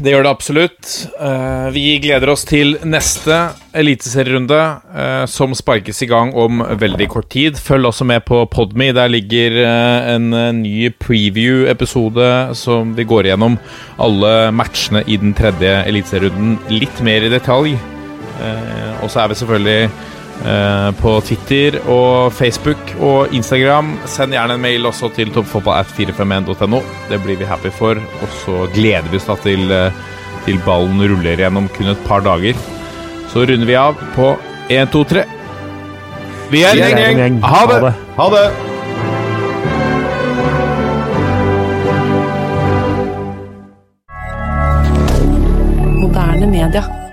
det gjør det absolutt. Uh, vi gleder oss til neste eliteserierunde, uh, som sparkes i gang om veldig kort tid. Følg også med på Podme. Der ligger uh, en ny preview-episode som vi går igjennom alle matchene i den tredje eliteserierunden litt mer i detalj. og så er vi selvfølgelig Eh, på Twitter og Facebook og Instagram. Send gjerne en mail også til toppfotballat451.no. Det blir vi happy for. Og så gleder vi oss da til, eh, til ballen ruller gjennom kun et par dager. Så runder vi av på 1, 2, 3. Vi er en gjeng! Ha det! Ha det! Moderne media.